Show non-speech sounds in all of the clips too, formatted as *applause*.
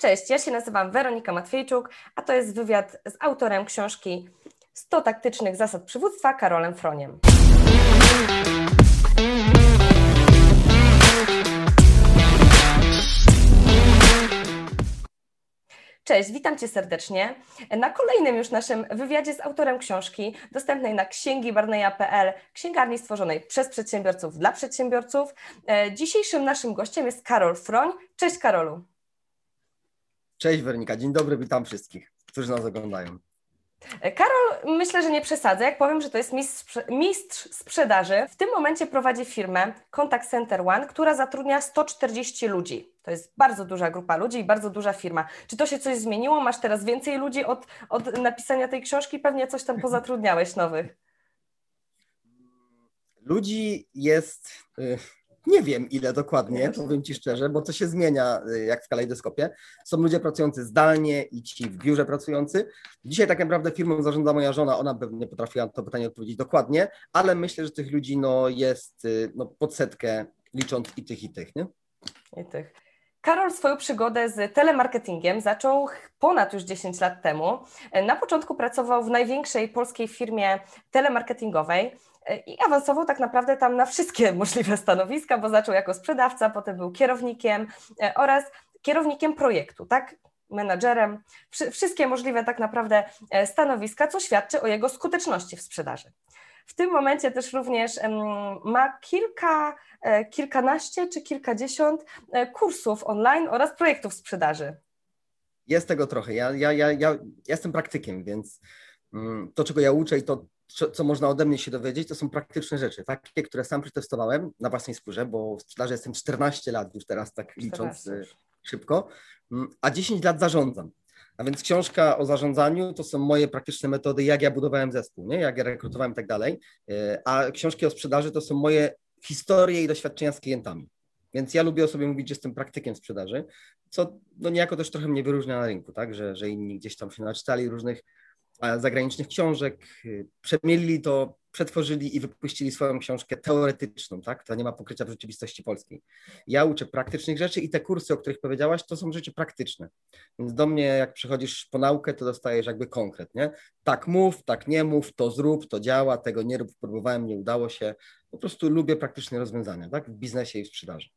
Cześć, ja się nazywam Weronika Matwiejczuk, a to jest wywiad z autorem książki 100 taktycznych zasad przywództwa Karolem Froniem. Cześć, witam Cię serdecznie na kolejnym już naszym wywiadzie z autorem książki dostępnej na księgibarneja.pl, księgarni stworzonej przez przedsiębiorców dla przedsiębiorców. E, dzisiejszym naszym gościem jest Karol Froń. Cześć Karolu. Cześć Weronika, dzień dobry, witam wszystkich, którzy nas oglądają. Karol, myślę, że nie przesadzę, jak powiem, że to jest mistrz, mistrz sprzedaży. W tym momencie prowadzi firmę Contact Center One, która zatrudnia 140 ludzi. To jest bardzo duża grupa ludzi i bardzo duża firma. Czy to się coś zmieniło? Masz teraz więcej ludzi od, od napisania tej książki? Pewnie coś tam pozatrudniałeś nowych. Ludzi jest y, nie wiem ile dokładnie, powiem Ci szczerze, bo to się zmienia y, jak w kalejdoskopie. Są ludzie pracujący zdalnie i ci w biurze pracujący. Dzisiaj tak naprawdę firmą zarządza moja żona, ona pewnie potrafiła na to pytanie odpowiedzieć dokładnie, ale myślę, że tych ludzi no, jest y, no, pod setkę licząc i tych, i tych, nie? I tych. Karol swoją przygodę z telemarketingiem zaczął ponad już 10 lat temu. Na początku pracował w największej polskiej firmie telemarketingowej i awansował tak naprawdę tam na wszystkie *laughs* możliwe stanowiska, bo zaczął jako sprzedawca, potem był kierownikiem e, oraz kierownikiem projektu, tak? menadżerem, wszystkie możliwe tak naprawdę e, stanowiska, co świadczy o jego skuteczności w sprzedaży. W tym momencie też również ma kilka, e, kilkanaście czy kilkadziesiąt kursów online oraz projektów sprzedaży. Jest tego trochę. Ja, ja, ja, ja jestem praktykiem, więc mm, to, czego ja uczę i to, co, co, można ode mnie się dowiedzieć, to są praktyczne rzeczy, takie, które sam przetestowałem na własnej skórze, bo w sprzedaży jestem 14 lat już teraz, tak licząc 14. Y, szybko, mm, a 10 lat zarządzam. A więc książka o zarządzaniu to są moje praktyczne metody, jak ja budowałem zespół, nie? jak ja rekrutowałem i tak dalej, y, a książki o sprzedaży to są moje historie i doświadczenia z klientami. Więc ja lubię o sobie mówić, że jestem praktykiem sprzedaży, co no niejako też trochę mnie wyróżnia na rynku, tak? że, że inni gdzieś tam się naczytali różnych zagranicznych książek, y, przemielili to, przetworzyli i wypuścili swoją książkę teoretyczną, tak? To nie ma pokrycia w rzeczywistości polskiej. Ja uczę praktycznych rzeczy i te kursy, o których powiedziałaś, to są rzeczy praktyczne. Więc do mnie, jak przychodzisz po naukę, to dostajesz jakby konkret, nie? Tak mów, tak nie mów, to zrób, to działa, tego nie rób, próbowałem, nie udało się. Po prostu lubię praktyczne rozwiązania, tak? W biznesie i w sprzedaży.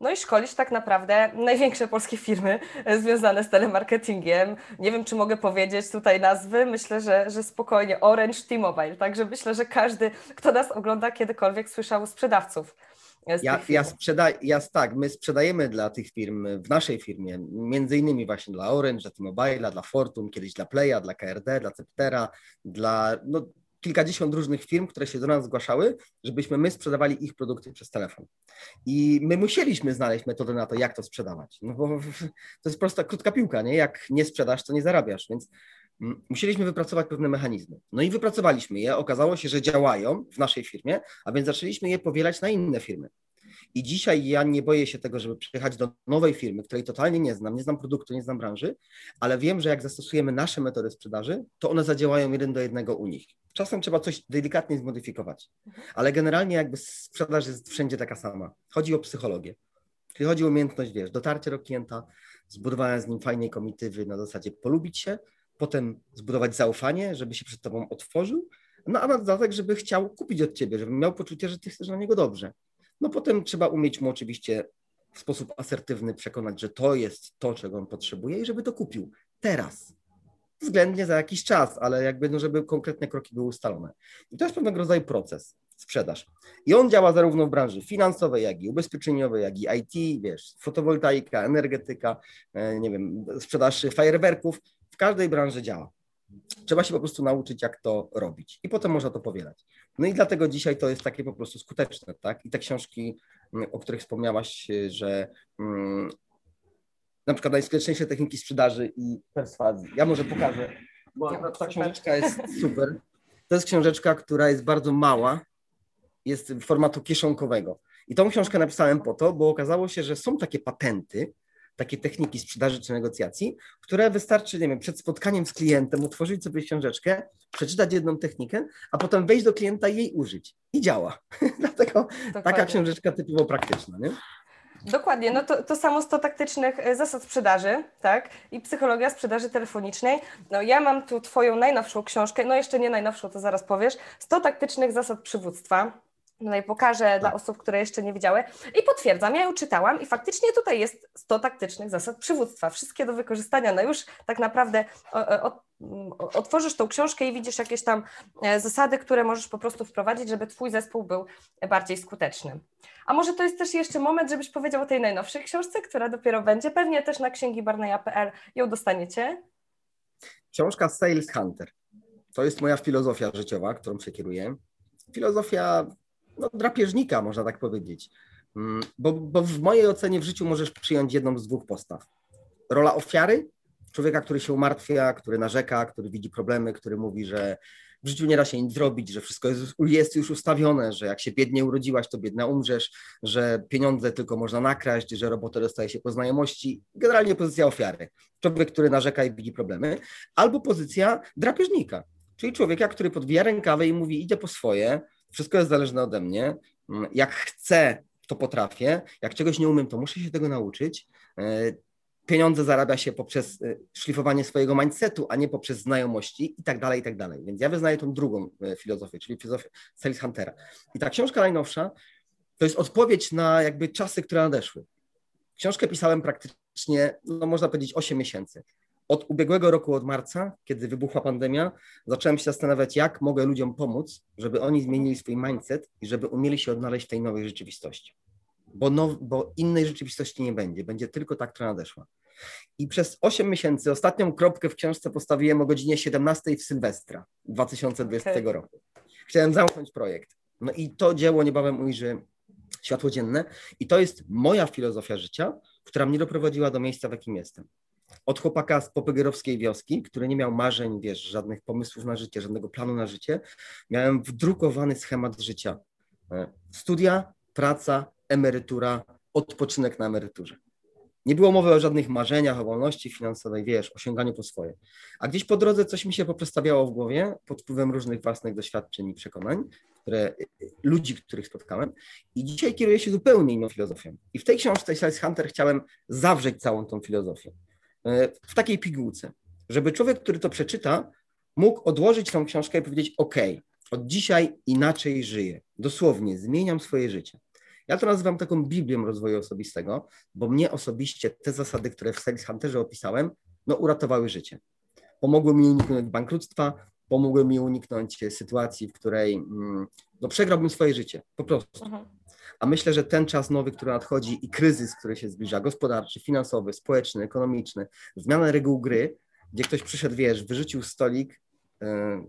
No i szkolisz tak naprawdę największe polskie firmy e, związane z telemarketingiem. Nie wiem, czy mogę powiedzieć tutaj nazwy. Myślę, że, że spokojnie Orange, T-Mobile. Także myślę, że każdy, kto nas ogląda, kiedykolwiek słyszał sprzedawców. Ja, ja, sprzeda ja tak, my sprzedajemy dla tych firm w naszej firmie, między innymi właśnie dla Orange, dla T-Mobile, dla Fortune, kiedyś dla Playa, dla KRD, dla Ceptera, dla no, kilkadziesiąt różnych firm, które się do nas zgłaszały, żebyśmy my sprzedawali ich produkty przez telefon. I my musieliśmy znaleźć metodę na to, jak to sprzedawać. No bo *laughs* to jest prosta, krótka piłka, nie? Jak nie sprzedasz, to nie zarabiasz, więc mm, musieliśmy wypracować pewne mechanizmy. No i wypracowaliśmy je. Okazało się, że działają w naszej firmie, a więc zaczęliśmy je powielać na inne firmy. I dzisiaj ja nie boję się tego, żeby przyjechać do nowej firmy, której totalnie nie znam, nie znam produktu, nie znam branży, ale wiem, że jak zastosujemy nasze metody sprzedaży, to one zadziałają jeden do jednego u nich. Czasem trzeba coś delikatnie zmodyfikować, ale generalnie jakby sprzedaż jest wszędzie taka sama. Chodzi o psychologię. Czyli chodzi o umiejętność, wiesz, dotarcie do klienta, zbudowania z nim fajnej komitywy na zasadzie polubić się, potem zbudować zaufanie, żeby się przed tobą otworzył, no a na dodatek, żeby chciał kupić od ciebie, żeby miał poczucie, że ty chcesz na niego dobrze. No potem trzeba umieć mu oczywiście w sposób asertywny przekonać, że to jest to, czego on potrzebuje i żeby to kupił teraz. Względnie za jakiś czas, ale jakby, no, żeby konkretne kroki były ustalone. I to jest pewnego rodzaju proces, sprzedaż. I on działa zarówno w branży finansowej, jak i ubezpieczeniowej, jak i IT, wiesz, fotowoltaika, energetyka, e, nie wiem, sprzedaż fajerwerków. W każdej branży działa. Trzeba się po prostu nauczyć, jak to robić i potem można to powielać. No i dlatego dzisiaj to jest takie po prostu skuteczne, tak? I te książki, mm, o których wspomniałaś, y, że mm, na przykład najskuteczniejsze techniki sprzedaży i perswazji. Ja może pokażę, bo ta książeczka jest super. To jest książeczka, która jest bardzo mała, jest formatu kieszonkowego. I tą książkę napisałem po to, bo okazało się, że są takie patenty, takie techniki sprzedaży czy negocjacji, które wystarczy, nie wiem, przed spotkaniem z klientem utworzyć sobie książeczkę, przeczytać jedną technikę, a potem wejść do klienta i jej użyć. I działa. *laughs* Dlatego Dokładnie. taka książeczka typowo praktyczna, nie? Dokładnie, no to, to samo 100 taktycznych e, zasad sprzedaży, tak, i psychologia sprzedaży telefonicznej. No ja mam tu Twoją najnowszą książkę, no jeszcze nie najnowszą, to zaraz powiesz, 100 taktycznych zasad przywództwa. Tutaj pokażę tak. dla osób, które jeszcze nie widziały. I potwierdzam, ja ją czytałam i faktycznie tutaj jest 100 taktycznych zasad przywództwa. Wszystkie do wykorzystania. No już tak naprawdę otworzysz tą książkę i widzisz jakieś tam e, zasady, które możesz po prostu wprowadzić, żeby Twój zespół był bardziej skuteczny. A może to jest też jeszcze moment, żebyś powiedział o tej najnowszej książce, która dopiero będzie. Pewnie też na księgi Barneya.pl ją dostaniecie. Książka Sales Hunter. To jest moja filozofia życiowa, którą się kieruję. Filozofia no, drapieżnika, można tak powiedzieć. Mm, bo, bo w mojej ocenie w życiu możesz przyjąć jedną z dwóch postaw. Rola ofiary, człowieka, który się umartwia, który narzeka, który widzi problemy, który mówi, że w życiu nie da się nic zrobić, że wszystko jest, już ustawione, że jak się biednie urodziłaś, to biedna umrzesz, że pieniądze tylko można nakraść, że robotę dostaje się po znajomości. Generalnie pozycja ofiary. Człowiek, który narzeka i widzi problemy. Albo pozycja drapieżnika, czyli człowieka, który podwija rękawę i mówi idzie po swoje, wszystko jest zależne ode mnie. Mm, jak chcę, to potrafię. Jak czegoś nie umiem, to muszę się tego nauczyć. E, pieniądze zarabia się poprzez e, szlifowanie swojego mindsetu, a nie poprzez znajomości i tak dalej, i tak dalej. Więc ja wyznaję tą drugą e, filozofię, czyli filozofię Sales Huntera. I ta książka najnowsza to jest odpowiedź na jakby czasy, które nadeszły. Książkę pisałem praktycznie, no można powiedzieć, 8 miesięcy od ubiegłego roku, od marca, kiedy wybuchła pandemia, zacząłem się zastanawiać, jak mogę ludziom pomóc, żeby oni zmienili swój mindset i żeby umieli się odnaleźć w tej nowej rzeczywistości. Bo, now, bo innej rzeczywistości nie będzie, będzie tylko ta, która nadeszła. I przez 8 miesięcy ostatnią kropkę w książce postawiłem o godzinie 17 w Sylwestra 2020 okay. roku. Chciałem zamknąć projekt. No i to dzieło niebawem ujrzy światło dzienne i to jest moja filozofia życia, która mnie doprowadziła do miejsca, w jakim jestem od chłopaka z popegierowskiej wioski, który nie miał marzeń, wiesz, żadnych pomysłów na życie, żadnego planu na życie, miałem wdrukowany schemat życia. E, studia, praca, emerytura, odpoczynek na emeryturze. Nie było mowy o żadnych marzeniach, o wolności finansowej, wiesz, osiąganiu po swoje. A gdzieś po drodze coś mi się poprzestawiało w głowie pod wpływem różnych własnych doświadczeń i przekonań, które, ludzi, których spotkałem. I dzisiaj kieruję się zupełnie inną filozofią. I w tej książce Sales Hunter chciałem zawrzeć całą tą filozofię. E, w takiej pigułce, żeby człowiek, który to przeczyta, mógł odłożyć tą książkę i powiedzieć: OK, od dzisiaj inaczej żyję. Dosłownie zmieniam swoje życie. Ja to nazywam taką Biblią rozwoju osobistego, bo mnie osobiście te zasady, które w Sales Hunterze opisałem, no uratowały życie. Pomogły mi uniknąć bankructwa, pomogły mi uniknąć sytuacji, w której mm, no, przegrałbym swoje życie, po prostu. Mhm. A myślę, że ten czas nowy, który nadchodzi i kryzys, który się zbliża, gospodarczy, finansowy, społeczny, ekonomiczny, zmiana reguł gry, gdzie ktoś przyszedł, wiesz, wyrzucił stolik, e,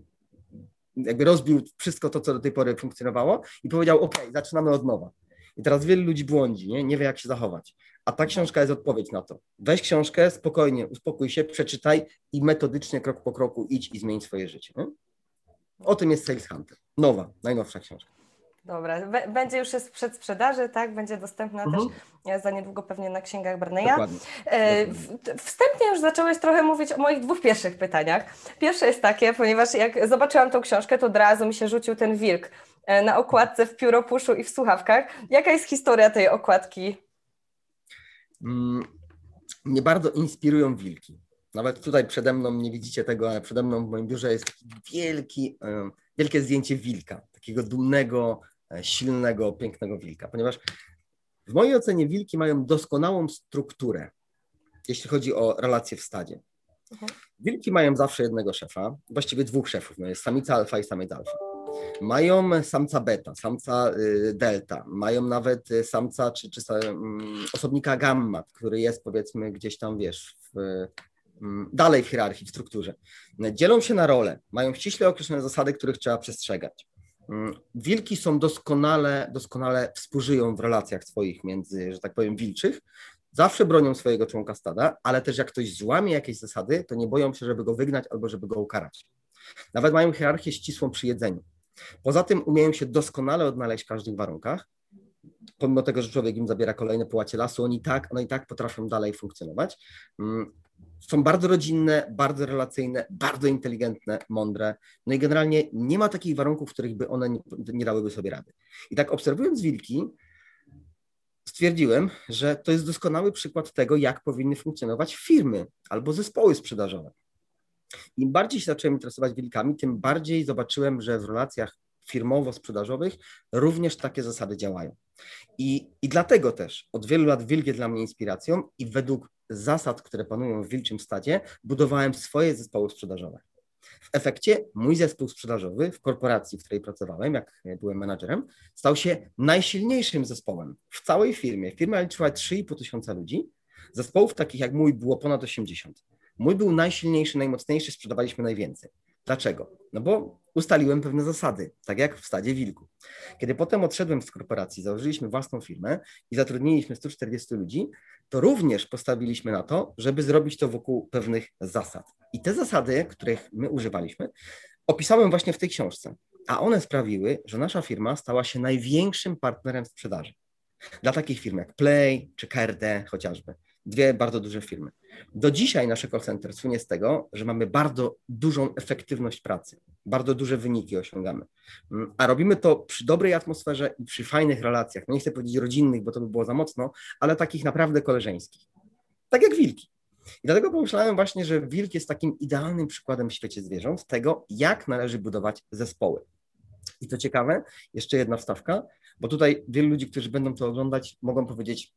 jakby rozbił wszystko to, co do tej pory funkcjonowało i powiedział, OK, zaczynamy od nowa. I teraz wielu ludzi błądzi, nie? nie wie, jak się zachować. A ta książka jest odpowiedź na to. Weź książkę, spokojnie, uspokój się, przeczytaj i metodycznie, krok po kroku idź i zmień swoje życie. Nie? O tym jest Sales Hunter. Nowa, najnowsza książka. Dobra, będzie już jest przed sprzedaży, tak? Będzie dostępna mhm. też e, za niedługo pewnie na księgach Barneya. Dokładnie. E, wstępnie już zacząłeś trochę mówić o moich dwóch pierwszych pytaniach. Pierwsze jest takie, ponieważ jak zobaczyłam tą książkę, to od razu mi się rzucił ten wilk e, na okładce w pióropuszu i w słuchawkach. Jaka jest historia tej okładki? Mm, mnie bardzo inspirują wilki. Nawet tutaj przede mną, nie widzicie tego, ale przede mną w moim biurze jest wielki, wielkie zdjęcie wilka, takiego dumnego, E, silnego, pięknego wilka, ponieważ w mojej ocenie wilki mają doskonałą strukturę, jeśli chodzi o relacje w stadzie. Mhm. Wilki mają zawsze jednego szefa, właściwie dwóch szefów, no jest samica alfa i samiec alfa. Mają samca beta, samca y, delta, mają nawet y, samca czy, czy mm, osobnika gamma, który jest powiedzmy gdzieś tam, wiesz, w, mm, dalej w hierarchii, w strukturze. Dzielą się na role, mają ściśle określone zasady, których trzeba przestrzegać. Mm, wilki są doskonale, doskonale współżyją w relacjach swoich między, że tak powiem, wilczych. Zawsze bronią swojego członka stada, ale też jak ktoś złamie jakieś zasady, to nie boją się, żeby go wygnać albo żeby go ukarać. Nawet mają hierarchię ścisłą przy jedzeniu. Poza tym umieją się doskonale odnaleźć w każdych warunkach. Pomimo tego, że człowiek im zabiera kolejne połacie lasu, oni tak, one i tak potrafią dalej funkcjonować. Są bardzo rodzinne, bardzo relacyjne, bardzo inteligentne, mądre. No i generalnie nie ma takich warunków, w których by one nie, nie dałyby sobie rady. I tak obserwując wilki, stwierdziłem, że to jest doskonały przykład tego, jak powinny funkcjonować firmy albo zespoły sprzedażowe. Im bardziej się zacząłem interesować wilkami, tym bardziej zobaczyłem, że w relacjach firmowo-sprzedażowych również takie zasady działają. I, I dlatego też od wielu lat wilk jest dla mnie inspiracją i według zasad, które panują w wilczym stadzie, budowałem swoje zespoły sprzedażowe. W efekcie mój zespół sprzedażowy w korporacji, w której pracowałem, jak byłem menadżerem, stał się najsilniejszym zespołem w całej firmie. Firma liczyła 3,5 tysiąca ludzi, zespołów takich jak mój było ponad 80. Mój był najsilniejszy, najmocniejszy, sprzedawaliśmy najwięcej. Dlaczego? No bo ustaliłem pewne zasady, tak jak w stadzie wilku. Kiedy potem odszedłem z korporacji, założyliśmy własną firmę i zatrudniliśmy 140 ludzi, to również postawiliśmy na to, żeby zrobić to wokół pewnych zasad. I te zasady, których my używaliśmy, opisałem właśnie w tej książce, a one sprawiły, że nasza firma stała się największym partnerem sprzedaży. Dla takich firm jak Play czy KRD chociażby. Dwie bardzo duże firmy. Do dzisiaj nasze call center słynie z tego, że mamy bardzo dużą efektywność pracy, bardzo duże wyniki osiągamy. Mm, a robimy to przy dobrej atmosferze i przy fajnych relacjach. No nie chcę powiedzieć rodzinnych, bo to by było za mocno, ale takich naprawdę koleżeńskich. Tak jak wilki. I dlatego pomyślałem właśnie, że wilk jest takim idealnym przykładem w świecie zwierząt tego, jak należy budować zespoły. I to ciekawe, jeszcze jedna wstawka, bo tutaj wielu ludzi, którzy będą to oglądać, mogą powiedzieć,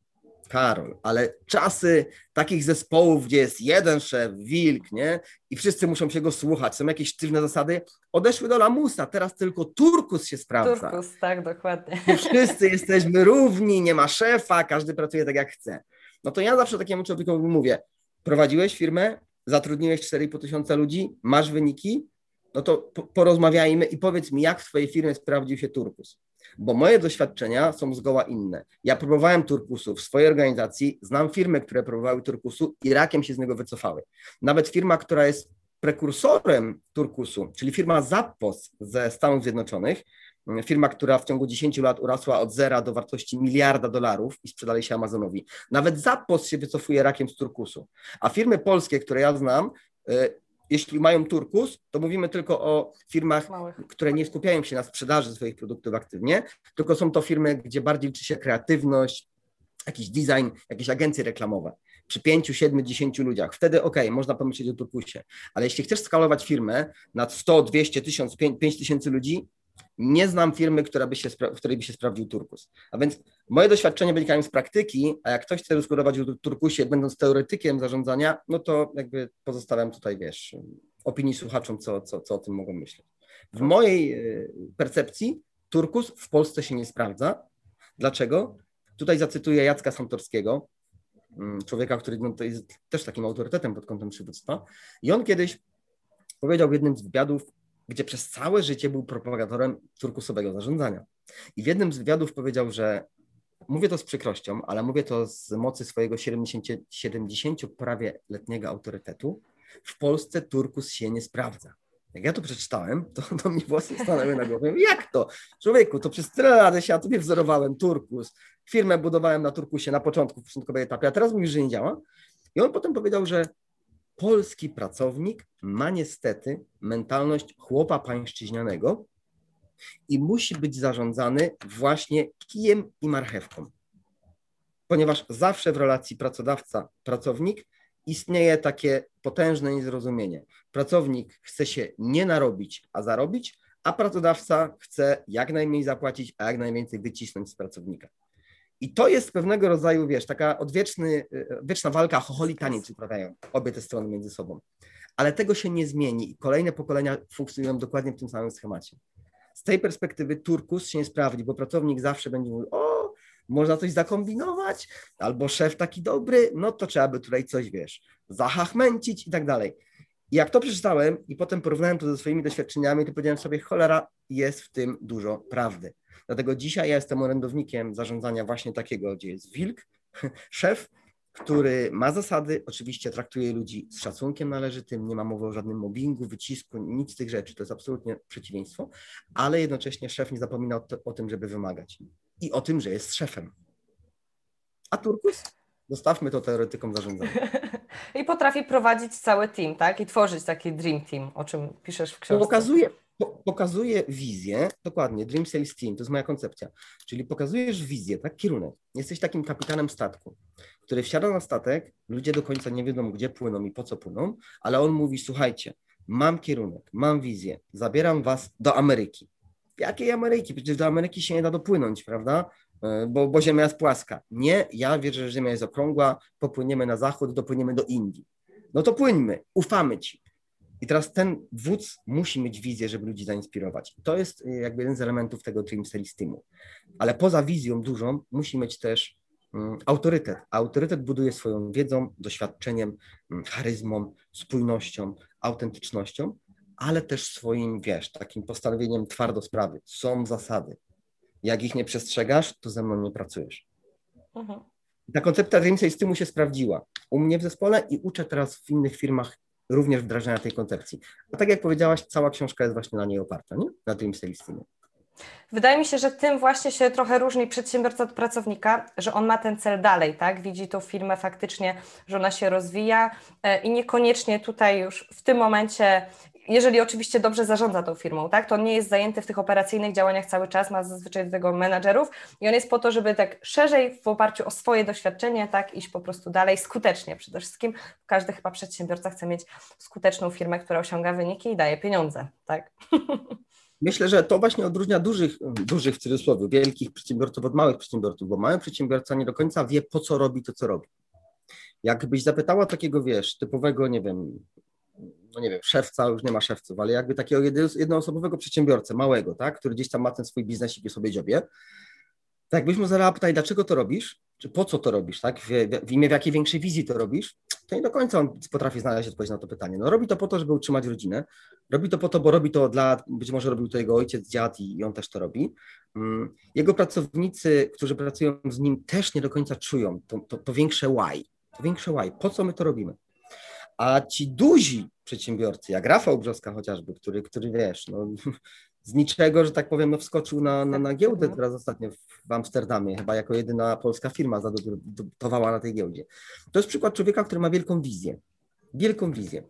Karol, ale czasy takich zespołów, gdzie jest jeden szef, wilk, nie? I wszyscy muszą się go słuchać, są jakieś sztywne zasady, odeszły do lamusa, teraz tylko turkus się sprawdza. Turkus, tak, dokładnie. Bo wszyscy jesteśmy równi, nie ma szefa, każdy pracuje tak jak chce. No to ja zawsze takiemu człowiekowi mówię, prowadziłeś firmę, zatrudniłeś 4,5 tysiąca ludzi, masz wyniki, no to porozmawiajmy i powiedz mi, jak w Twojej firmie sprawdził się turkus bo moje doświadczenia są zgoła inne. Ja próbowałem turkusu w swojej organizacji, znam firmy, które próbowały turkusu i rakiem się z niego wycofały. Nawet firma, która jest prekursorem turkusu, czyli firma Zappos ze Stanów Zjednoczonych, firma, która w ciągu 10 lat urosła od zera do wartości miliarda dolarów i sprzedali się Amazonowi. Nawet Zappos się wycofuje rakiem z turkusu. A firmy polskie, które ja znam, y, jeśli mają turkus, to mówimy tylko o firmach, Małych. które nie skupiają się na sprzedaży swoich produktów aktywnie, tylko są to firmy, gdzie bardziej liczy się kreatywność, jakiś design, jakieś agencje reklamowe. Przy 5, 7, 10 ludziach. Wtedy ok, można pomyśleć o turkusie. Ale jeśli chcesz skalować firmę nad 100, 200, 1000, 5 tysięcy ludzi, nie znam firmy, która by się, w której by się sprawdził turkus. A więc moje doświadczenia wynikają z praktyki, a jak ktoś chce rozbudować w turkusie, będąc teoretykiem zarządzania, no to jakby pozostawiam tutaj, wiesz, opinii słuchaczom, co, co, co o tym mogą myśleć. W mojej e, percepcji turkus w Polsce się nie sprawdza. Dlaczego? Tutaj zacytuję Jacka Santorskiego, mm, człowieka, który no, jest też takim autorytetem pod kątem przywództwa. I on kiedyś powiedział w jednym z wywiadów, gdzie przez całe życie był propagatorem turkusowego zarządzania. I w jednym z wywiadów powiedział, że mówię to z przykrością, ale mówię to z mocy swojego 70, 70 prawie letniego autorytetu. W Polsce turkus się nie sprawdza. Jak ja to przeczytałem, to, to mi włosy stanęły na głowie. Jak to? Człowieku, to przez tyle lat się ja tobie wzorowałem turkus. Firmę budowałem na turkusie na początku, w początkowej etapie, a teraz mówisz, że nie działa. I on potem powiedział, że polski pracownik ma niestety mentalność chłopa pańszczyźnianego i musi być zarządzany właśnie kijem i marchewką. Ponieważ zawsze w relacji pracodawca-pracownik istnieje takie potężne niezrozumienie. Pracownik chce się nie narobić, a zarobić, a pracodawca chce jak najmniej zapłacić, a jak najwięcej wycisnąć z pracownika. I to jest pewnego rodzaju, wiesz, taka odwieczny, e, wieczna walka, chocholi taniec uprawiają obie te strony między sobą. Ale tego się nie zmieni i kolejne pokolenia funkcjonują dokładnie w tym samym schemacie. Z tej perspektywy turkus się nie sprawdzi, bo pracownik zawsze będzie mówił, o, można coś zakombinować, albo szef taki dobry, no to trzeba by tutaj coś, wiesz, zahachmęcić i tak dalej. I jak to przeczytałem i potem porównałem to ze swoimi doświadczeniami, to powiedziałem sobie, cholera, jest w tym dużo prawdy. Dlatego dzisiaj ja jestem orędownikiem zarządzania właśnie takiego, gdzie jest wilk, *laughs* szef, który ma zasady, oczywiście traktuje ludzi z szacunkiem należytym, nie ma mowy o żadnym mobbingu, wycisku, nic z tych rzeczy, to jest absolutnie przeciwieństwo, ale jednocześnie szef nie zapomina o, to, o tym, żeby wymagać i o tym, że jest szefem. A Turkus? Zostawmy to teoretykom zarządzania. *laughs* I potrafi prowadzić cały team, tak? I tworzyć taki dream team, o czym piszesz w książce. Pokazuje, pokazuje wizję, dokładnie, Dream Sales Team, to jest moja koncepcja, czyli pokazujesz wizję, tak, kierunek. Jesteś takim kapitanem statku, który wsiada na statek, ludzie do końca nie wiedzą, gdzie płyną i po co płyną, ale on mówi, słuchajcie, mam kierunek, mam wizję, zabieram was do Ameryki. Jakiej Ameryki? Przecież do Ameryki się nie da dopłynąć, prawda? E, bo, bo Ziemia jest płaska. Nie, ja wierzę, że Ziemia jest okrągła, popłyniemy na zachód, dopłyniemy do Indii. No to płyńmy, ufamy ci. I teraz ten wódz musi mieć wizję, żeby ludzi zainspirować. To jest y, jakby jeden z elementów tego Dream Series Teamu. Ale poza wizją dużą musi mieć też um, autorytet. A autorytet buduje swoją wiedzą, doświadczeniem, um, charyzmą, spójnością, autentycznością, ale też swoim, wiesz, takim postanowieniem twardo sprawy. Są zasady. Jak ich nie przestrzegasz, to ze mną nie pracujesz. Mhm. Ta koncepcja Dream Series Teamu się sprawdziła u mnie w zespole i uczę teraz w innych firmach również wdrażania tej koncepcji. A tak jak powiedziałaś, cała książka jest właśnie na niej oparta, nie? na Dream Sales Teamie. Wydaje mi się, że tym właśnie się trochę różni przedsiębiorca od pracownika, że on ma ten cel dalej, tak? Widzi tą firmę faktycznie, że ona się rozwija e, i niekoniecznie tutaj już w tym momencie jeżeli oczywiście dobrze zarządza tą firmą, tak, to on nie jest zajęty w tych operacyjnych działaniach cały czas, ma zazwyczaj do tego menadżerów i on jest po to, żeby tak szerzej w oparciu o swoje doświadczenie, tak, iść po prostu dalej skutecznie przede wszystkim. Każdy chyba przedsiębiorca chce mieć skuteczną firmę, która osiąga wyniki i daje pieniądze, tak. *laughs* Myślę, że to właśnie odróżnia dużych, dużych w cudzysłowie, wielkich przedsiębiorców od małych przedsiębiorców, bo mały przedsiębiorca nie do końca wie, po co robi to, co robi. Jakbyś zapytała takiego, wiesz, typowego, nie wiem, no nie wiem, szewca, już nie ma szewców, ale jakby takiego jednoosobowego przedsiębiorcę, małego, tak, który gdzieś tam ma ten swój biznesik i sobie dziobie, tak jakbyś mu zadała pytanie, dlaczego to robisz, czy po co to robisz, tak, w, w imię w jakiej większej wizji to robisz, to nie do końca on potrafi znaleźć odpowiedź na to pytanie. No robi to po to, żeby utrzymać rodzinę, robi to po to, bo robi to dla, być może robił to jego ojciec, dziad i, i on też to robi. Mm, jego pracownicy, którzy pracują z nim też nie do końca czują to, to, to większe why, to większe why, po co my to robimy. A ci duzi przedsiębiorcy, jak Rafał Brzoska chociażby, który, który wiesz, no, *laughs* z niczego, że tak powiem, no, wskoczył na, na, na giełdę mhm. teraz ostatnio w Amsterdamie, chyba jako jedyna polska firma zadebiutowała na tej giełdzie. To jest przykład człowieka, który ma wielką wizję. Wielką wizję.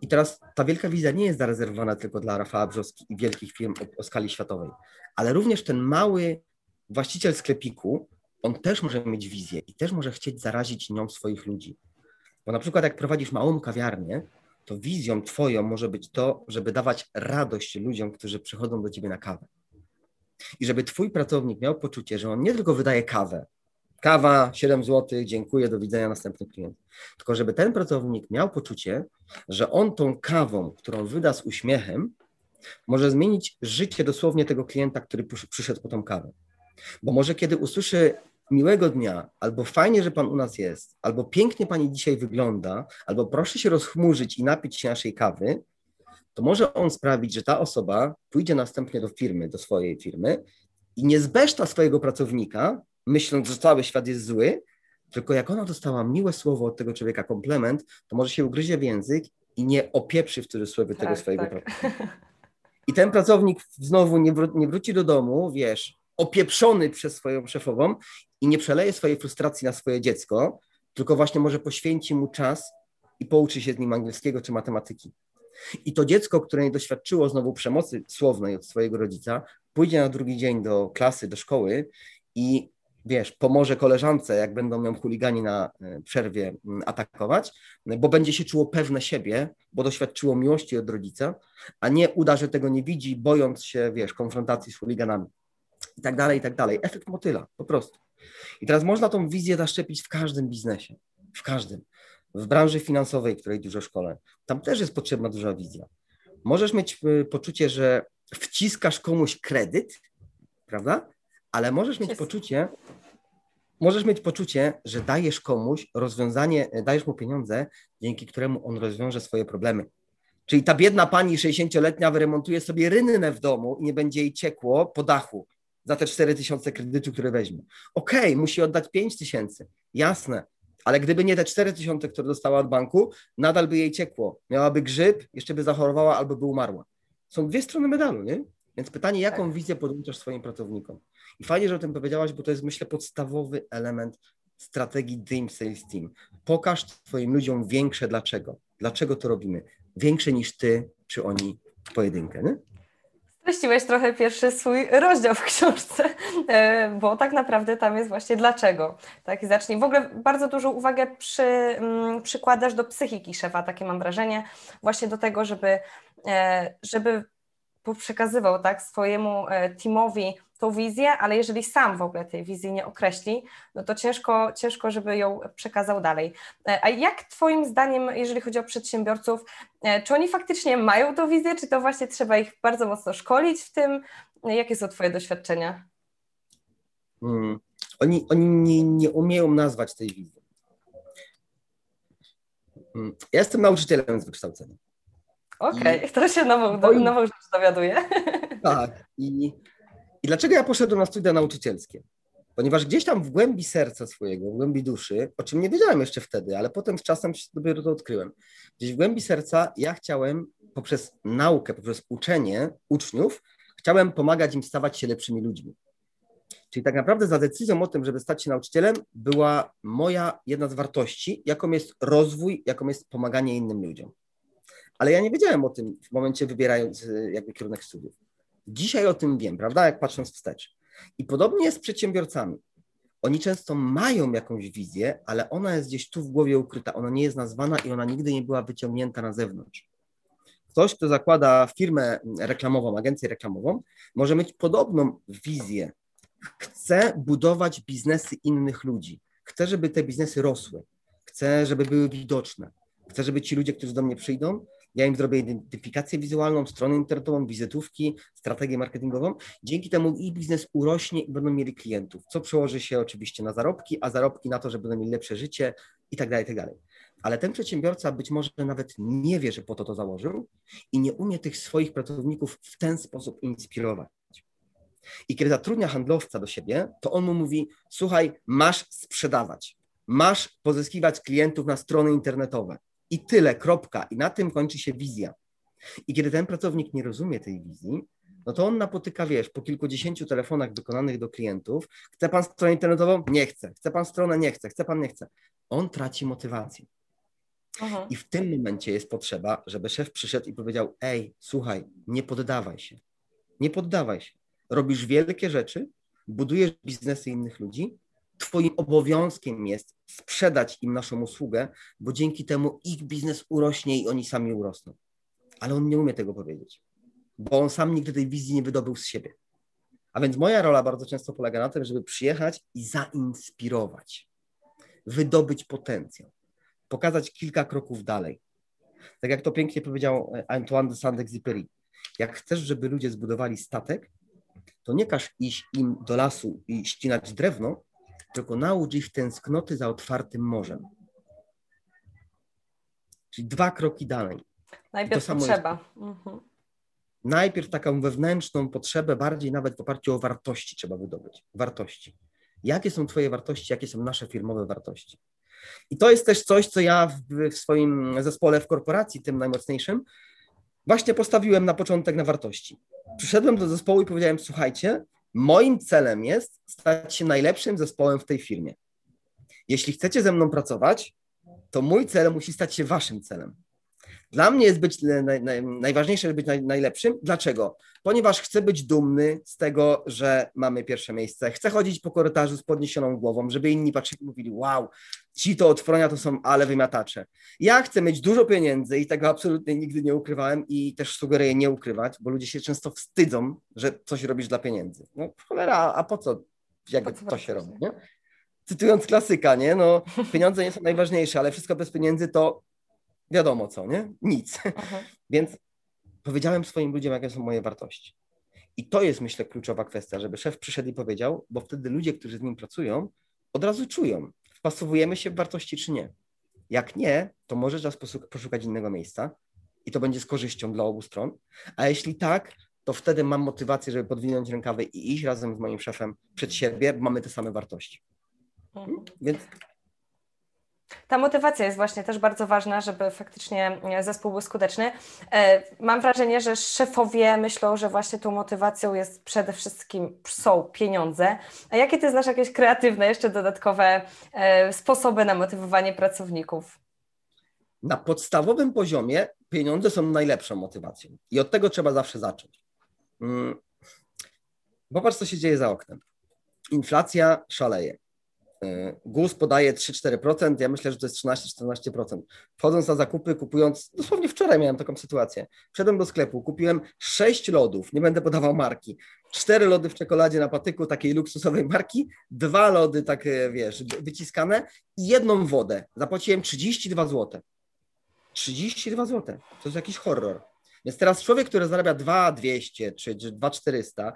I teraz ta wielka wizja nie jest zarezerwowana tylko dla Rafała Brzoski i wielkich firm o, o skali światowej, ale również ten mały właściciel sklepiku, on też może mieć wizję i też może chcieć zarazić nią swoich ludzi. Bo na przykład jak prowadzisz małą kawiarnię, to wizją twoją może być to, żeby dawać radość ludziom, którzy przychodzą do ciebie na kawę. I żeby twój pracownik miał poczucie, że on nie tylko wydaje kawę, kawa 7 zł, dziękuję, do widzenia, następny klient. Tylko żeby ten pracownik miał poczucie, że on tą kawą, którą wyda z uśmiechem, może zmienić życie dosłownie tego klienta, który przyszedł po tą kawę. Bo może kiedy usłyszy miłego dnia, albo fajnie, że Pan u nas jest, albo pięknie Pani dzisiaj wygląda, albo proszę się rozchmurzyć i napić się naszej kawy, to może on sprawić, że ta osoba pójdzie następnie do firmy, do swojej firmy i nie zbeszta swojego pracownika, myśląc, że cały świat jest zły, tylko jak ona dostała miłe słowo od tego człowieka, komplement, to może się ugryzie w język i nie opieprzy w cudzysłowie tak, tego swojego tak. pracownika. I ten pracownik znowu nie, wró- nie wróci do domu, wiesz, opieprzony przez swoją szefową i nie przeleje swojej frustracji na swoje dziecko, tylko właśnie może poświęci mu czas i pouczy się z nim angielskiego czy matematyki. I to dziecko, które nie doświadczyło znowu przemocy słownej od swojego rodzica, pójdzie na drugi dzień do klasy, do szkoły i wiesz, pomoże koleżance, jak będą ją chuligani na e, przerwie atakować, bo będzie się czuło pewne siebie, bo doświadczyło miłości od rodzica, a nie uda, że tego nie widzi, bojąc się, wiesz, konfrontacji z chuliganami i tak dalej, i tak dalej. Efekt motyla, po prostu. I teraz można tą wizję zaszczepić w każdym biznesie, w każdym. W branży finansowej, której dużo szkole, tam też jest potrzebna duża wizja. Możesz mieć y, poczucie, że wciskasz komuś kredyt, prawda? Ale możesz mieć poczucie, możesz mieć poczucie, że dajesz komuś rozwiązanie, dajesz mu pieniądze, dzięki któremu on rozwiąże swoje problemy. Czyli ta biedna pani 60-letnia wyremontuje sobie rynnę w domu i nie będzie jej ciekło po dachu za te 4 tysiące kredytu, które weźmie. Okej, okay, musi oddać 5 tysięcy, jasne, ale gdyby nie te 4 tysiące, które dostała od banku, nadal by jej ciekło. Miałaby grzyb, jeszcze by zachorowała albo by umarła. Są dwie strony medalu, nie? Więc pytanie, jaką tak. wizję podłączasz swoim pracownikom? I fajnie, że o tym powiedziałaś, bo to jest, myślę, podstawowy element strategii Dream Sales Team. Pokaż Twoim ludziom większe dlaczego. Dlaczego to robimy? Większe niż Ty czy oni w pojedynkę, nie? Streściłeś trochę pierwszy swój rozdział w książce, e, bo tak naprawdę tam jest właśnie dlaczego. Tak, zacznij. W ogóle bardzo dużą uwagę przy, mm, przykładasz do psychiki szefa, takie mam wrażenie, właśnie do tego, żeby, e, żeby przekazywał tak swojemu e, teamowi tą wizję, ale jeżeli sam w ogóle tej wizji nie określi, no to ciężko, ciężko, żeby ją przekazał dalej. A jak Twoim zdaniem, jeżeli chodzi o przedsiębiorców, czy oni faktycznie mają tą wizję, czy to właśnie trzeba ich bardzo mocno szkolić w tym? Jakie są Twoje doświadczenia? Hmm. Oni, oni nie, nie umieją nazwać tej wizji. Hmm. Ja jestem nauczycielem z wykształcenia. Okej, okay. to się nową, do, nową rzecz dowiaduje. *laughs* Tak. I, I dlaczego ja poszedłem na studia nauczycielskie? Ponieważ gdzieś tam w głębi serca swojego, w głębi duszy, o czym nie wiedziałem jeszcze wtedy, ale potem z czasem dopiero to odkryłem. Gdzieś w głębi serca ja chciałem poprzez naukę, poprzez uczenie uczniów, chciałem pomagać im stawać się lepszymi ludźmi. Czyli tak naprawdę za decyzją o tym, żeby stać się nauczycielem, była moja jedna z wartości, jaką jest rozwój, jaką jest pomaganie innym ludziom. Ale ja nie wiedziałem o tym w momencie wybierając y, jakby kierunek studiów. Dzisiaj o tym wiem, prawda, jak patrząc wstecz. I podobnie jest z przedsiębiorcami. Oni często mają jakąś wizję, ale ona jest gdzieś tu w głowie ukryta, ona nie jest nazwana i ona nigdy nie była wyciągnięta na zewnątrz. Ktoś, kto zakłada firmę reklamową, agencję reklamową, może mieć podobną wizję. Chce budować biznesy innych ludzi. Chce, żeby te biznesy rosły. Chce, żeby były widoczne. Chce, żeby ci ludzie, którzy do mnie przyjdą, ja im zrobię identyfikację wizualną, stronę internetową, wizytówki, strategię marketingową. Dzięki temu ich biznes urośnie i będą mieli klientów, co przełoży się oczywiście na zarobki, a zarobki na to, że będą mieli lepsze życie i tak dalej, i tak dalej. Ale ten przedsiębiorca być może nawet nie wie, że po to to założył i nie umie tych swoich pracowników w ten sposób inspirować. I kiedy zatrudnia handlowca do siebie, to on mu mówi: Słuchaj, masz sprzedawać, masz pozyskiwać klientów na strony internetowe i tyle, kropka. I na tym kończy się wizja. I kiedy ten pracownik nie rozumie tej wizji, no to on napotyka, wiesz, po kilkudziesięciu telefonach wykonanych do klientów, chce pan stronę internetową? Nie chce. Chce pan stronę? Nie chce. Chce pan? Nie chce. On traci motywację. Aha. I w tym momencie jest potrzeba, żeby szef przyszedł i powiedział: Ej, słuchaj, nie poddawaj się. Nie poddawaj się. Robisz wielkie rzeczy, budujesz biznesy innych ludzi, Twoim obowiązkiem jest sprzedać im naszą usługę, bo dzięki temu ich biznes urośnie i oni sami urosną. Ale on nie umie tego powiedzieć, bo on sam nigdy tej wizji nie wydobył z siebie. A więc moja rola bardzo często polega na tym, żeby przyjechać i zainspirować, wydobyć potencjał, pokazać kilka kroków dalej. Tak jak to pięknie powiedział Antoine de Saint-Exupéry. Jak chcesz, żeby ludzie zbudowali statek, to nie każ iść im do lasu i ścinać drewno, tylko naucz ich tęsknoty za otwartym morzem. Czyli dwa kroki dalej. Najpierw potrzeba. Mhm. Najpierw taką wewnętrzną potrzebę, bardziej nawet w oparciu o wartości trzeba wydobyć. Wartości. Jakie są Twoje wartości, jakie są nasze firmowe wartości? I to jest też coś, co ja w, w swoim zespole w korporacji, tym najmocniejszym, właśnie postawiłem na początek na wartości. Przyszedłem do zespołu i powiedziałem: Słuchajcie, Moim celem jest stać się najlepszym zespołem w tej firmie. Jeśli chcecie ze mną pracować, to mój cel musi stać się waszym celem. Dla mnie jest być naj, naj, najważniejsze, żeby być naj, najlepszym. Dlaczego? Ponieważ chcę być dumny z tego, że mamy pierwsze miejsce. Chcę chodzić po korytarzu z podniesioną głową, żeby inni patrzyli i mówili: Wow, ci to od Fronia to są ale wymiatacze. Ja chcę mieć dużo pieniędzy i tego absolutnie nigdy nie ukrywałem i też sugeruję nie ukrywać, bo ludzie się często wstydzą, że coś robisz dla pieniędzy. No cholera, a po co jakby to się robi, nie? Cytując klasyka, nie? No, pieniądze nie są najważniejsze, ale wszystko bez pieniędzy to wiadomo co, nie? Nic. Więc powiedziałem swoim ludziom, jakie są moje wartości. I to jest, myślę, kluczowa kwestia, żeby szef przyszedł i powiedział, bo wtedy ludzie, którzy z nim pracują, od razu czują, wpasowujemy się w wartości czy nie. Jak nie, to może czas poszukać innego miejsca i to będzie z korzyścią dla obu stron. A jeśli tak, to wtedy mam motywację, żeby podwinąć rękawy i iść razem z moim szefem przed siebie, bo mamy te same wartości. Mhm. Więc ta motywacja jest właśnie też bardzo ważna, żeby faktycznie e, zespół był skuteczny. E, mam wrażenie, że szefowie myślą, że właśnie tą motywacją jest przede wszystkim są pieniądze. A jakie ty znasz jakieś kreatywne, jeszcze dodatkowe e, sposoby na motywowanie pracowników? Na podstawowym poziomie pieniądze są najlepszą motywacją i od tego trzeba zawsze zacząć. Mm, popatrz, co się dzieje za oknem. Inflacja szaleje. E, GUS podaje 3-4%, ja myślę, że to jest 13-14%. Wchodząc na zakupy, kupując, dosłownie wczoraj miałem taką sytuację. Wszedłem do sklepu, kupiłem 6 lodów, nie będę podawał marki. 4 lody w czekoladzie na patyku takiej luksusowej marki, dwa lody takie, wiesz, wyciskane i jedną wodę. Zapłaciłem 32 zł. 32 zł. To jest jakiś horror. Więc teraz człowiek, który zarabia 2200 czy 2400,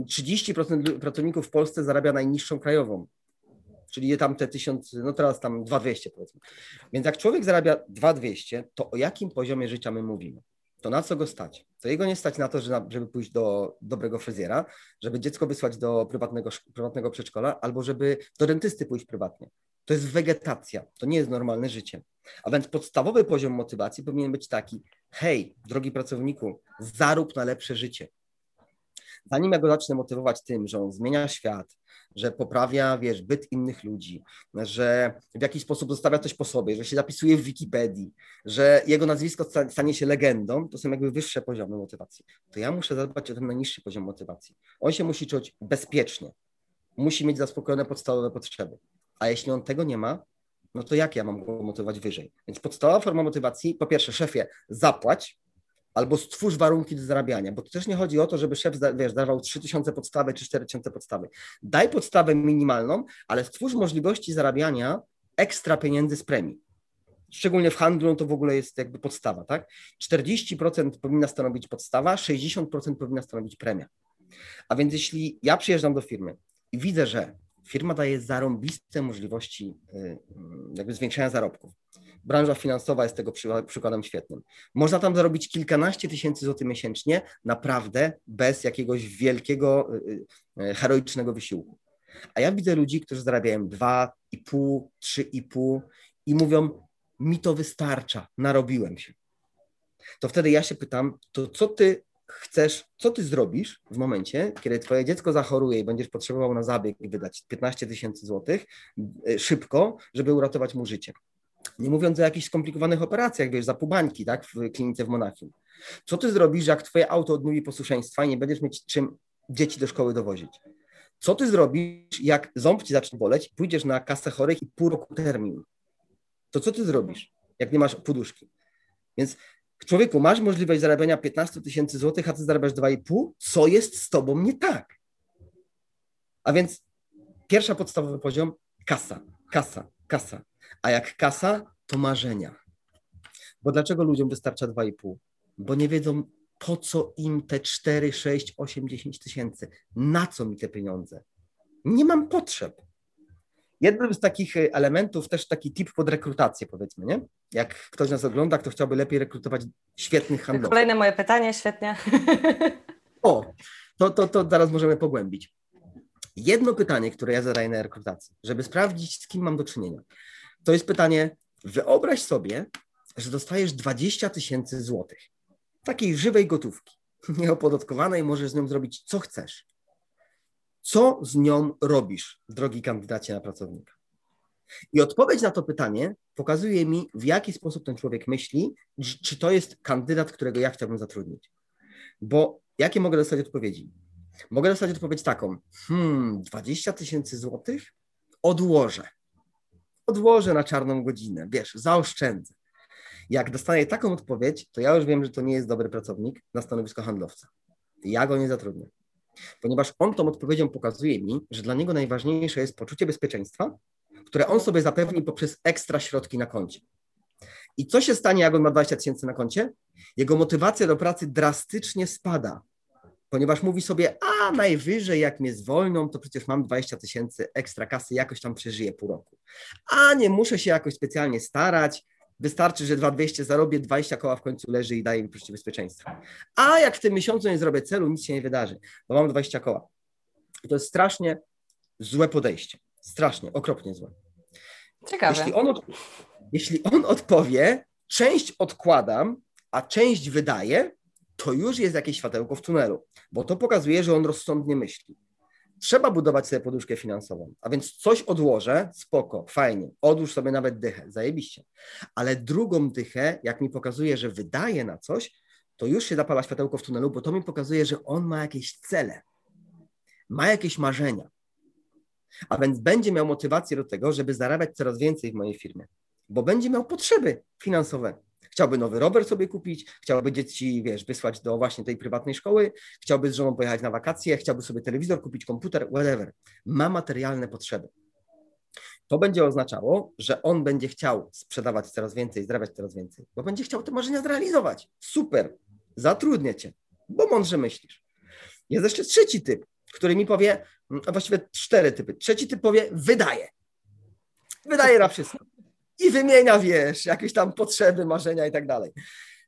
30% pracowników w Polsce zarabia najniższą krajową czyli tam te 1000, no teraz tam 2200 powiedzmy. Więc jak człowiek zarabia 2200, to o jakim poziomie życia my mówimy? To na co go stać? To jego nie stać na to, żeby pójść do dobrego fryzjera, żeby dziecko wysłać do prywatnego, prywatnego przedszkola, albo żeby do dentysty pójść prywatnie. To jest wegetacja, to nie jest normalne życie. A więc podstawowy poziom motywacji powinien być taki: hej, drogi pracowniku, zarób na lepsze życie. Zanim ja go zacznę motywować tym, że on zmienia świat, że poprawia, wiesz, byt innych ludzi, że w jakiś sposób zostawia coś po sobie, że się zapisuje w Wikipedii, że jego nazwisko stanie się legendą, to są jakby wyższe poziomy motywacji. To ja muszę zadbać o ten najniższy poziom motywacji. On się musi czuć bezpiecznie, musi mieć zaspokojone podstawowe potrzeby. A jeśli on tego nie ma, no to jak ja mam go motywować wyżej? Więc podstawowa forma motywacji, po pierwsze, szefie, zapłać, albo stwórz warunki do zarabiania, bo to też nie chodzi o to, żeby szef wiesz, dawał 3000 podstawy czy 4000 podstawy. Daj podstawę minimalną, ale stwórz możliwości zarabiania ekstra pieniędzy z premii. Szczególnie w handlu no to w ogóle jest jakby podstawa, tak? 40% powinna stanowić podstawa, 60% powinna stanowić premia. A więc jeśli ja przyjeżdżam do firmy i widzę, że firma daje zarąbiste możliwości y, jakby zwiększania zarobków, branża finansowa jest tego przykładem świetnym. Można tam zarobić kilkanaście tysięcy złotych miesięcznie, naprawdę bez jakiegoś wielkiego, y, y, heroicznego wysiłku. A ja widzę ludzi, którzy zarabiają 2,5, 3,5 i mówią, mi to wystarcza, narobiłem się. To wtedy ja się pytam, to co ty chcesz, co ty zrobisz w momencie, kiedy twoje dziecko zachoruje i będziesz potrzebował na zabieg wydać 15 tysięcy złotych y, szybko, żeby uratować mu życie. Nie mówiąc o jakichś skomplikowanych operacjach, wiesz, za pubańki, tak, w klinice w Monachium. Co ty zrobisz, jak twoje auto odmówi posłuszeństwa i nie będziesz mieć czym dzieci do szkoły dowozić? Co ty zrobisz, jak ząb ci zacznie boleć, pójdziesz na kasę chorych i pół roku termin? To co ty zrobisz, jak nie masz poduszki? Więc człowieku, masz możliwość zarabiania 15 tysięcy złotych, a ty zarabiasz 2,5? Co jest z tobą nie tak? A więc pierwsza podstawowy poziom, kasa, kasa, kasa. A jak kasa, to marzenia. Bo dlaczego ludziom wystarcza 2,5? Bo nie wiedzą, po co im te 4, 6, 8, 10 tysięcy. Na co mi te pieniądze? Nie mam potrzeb. Jednym z takich e, elementów, też taki tip pod rekrutację, powiedzmy, nie? Jak ktoś nas ogląda, kto chciałby lepiej rekrutować świetnych handlowców. Kolejne moje pytanie, świetnie. *laughs* O, to, to, to zaraz możemy pogłębić. Jedno pytanie, które ja zadaję na rekrutacji, żeby sprawdzić, z kim mam do czynienia to jest pytanie, wyobraź sobie, że dostajesz 20 tysięcy złotych, takiej żywej gotówki, *laughs* nieopodatkowanej, możesz z nią zrobić co chcesz. Co z nią robisz, drogi kandydacie na pracownika? I odpowiedź na to pytanie pokazuje mi, w jaki sposób ten człowiek myśli, czy to jest kandydat, którego ja chciałbym zatrudnić. Bo jakie mogę dostać odpowiedzi? Mogę dostać odpowiedź taką: hmm, 20 tysięcy złotych? Odłożę odłożę na czarną godzinę, wiesz, zaoszczędzę. Jak dostaję taką odpowiedź, to ja już wiem, że to nie jest dobry pracownik na stanowisko handlowca. Ja go nie zatrudnię. Ponieważ on tą odpowiedzią pokazuje mi, że dla niego najważniejsze jest poczucie bezpieczeństwa, które on sobie zapewni poprzez ekstra środki na koncie. I co się stanie, jak on ma 20 tysięcy na koncie? Jego motywacja do pracy drastycznie spada, ponieważ mówi sobie, a najwyżej jak mnie zwolną, to przecież mam 20 tysięcy ekstra kasy, jakoś tam przeżyję pół roku. A nie muszę się jakoś specjalnie starać, wystarczy, że 2200 zarobię, 20 koła w końcu leży i daje mi poczucie bezpieczeństwa. A jak w tym miesiącu nie zrobię celu, nic się nie wydarzy, bo mam 20 koła. I to jest strasznie złe podejście. Strasznie, okropnie złe. Ciekawe. Jeśli on, jeśli on odpowie, część odkładam, a część wydaję, to już jest jakieś światełko w tunelu, bo to pokazuje, że on rozsądnie myśli. Trzeba budować sobie poduszkę finansową, a więc coś odłożę, spoko, fajnie, odłóż sobie nawet dychę, zajebiście. Ale drugą dychę, jak mi pokazuje, że wydaje na coś, to już się zapala światełko w tunelu, bo to mi pokazuje, że on ma jakieś cele, ma jakieś marzenia. A więc będzie miał motywację do tego, żeby zarabiać coraz więcej w mojej firmie, bo będzie miał potrzeby finansowe. Chciałby nowy rower sobie kupić, chciałby dzieci, wiesz, wysłać do właśnie tej prywatnej szkoły, chciałby z żoną pojechać na wakacje, chciałby sobie telewizor kupić, komputer, whatever. Ma materialne potrzeby. To będzie oznaczało, że on będzie chciał sprzedawać coraz więcej, zarabiać coraz więcej, bo będzie chciał te marzenia zrealizować. Super, zatrudnię cię, bo mądrze myślisz. Jest jeszcze trzeci typ, który mi powie, a właściwie cztery typy. Trzeci typ powie, wydaje. Wydaje na wszystko. I wymienia, wiesz, jakieś tam potrzeby, marzenia i tak dalej.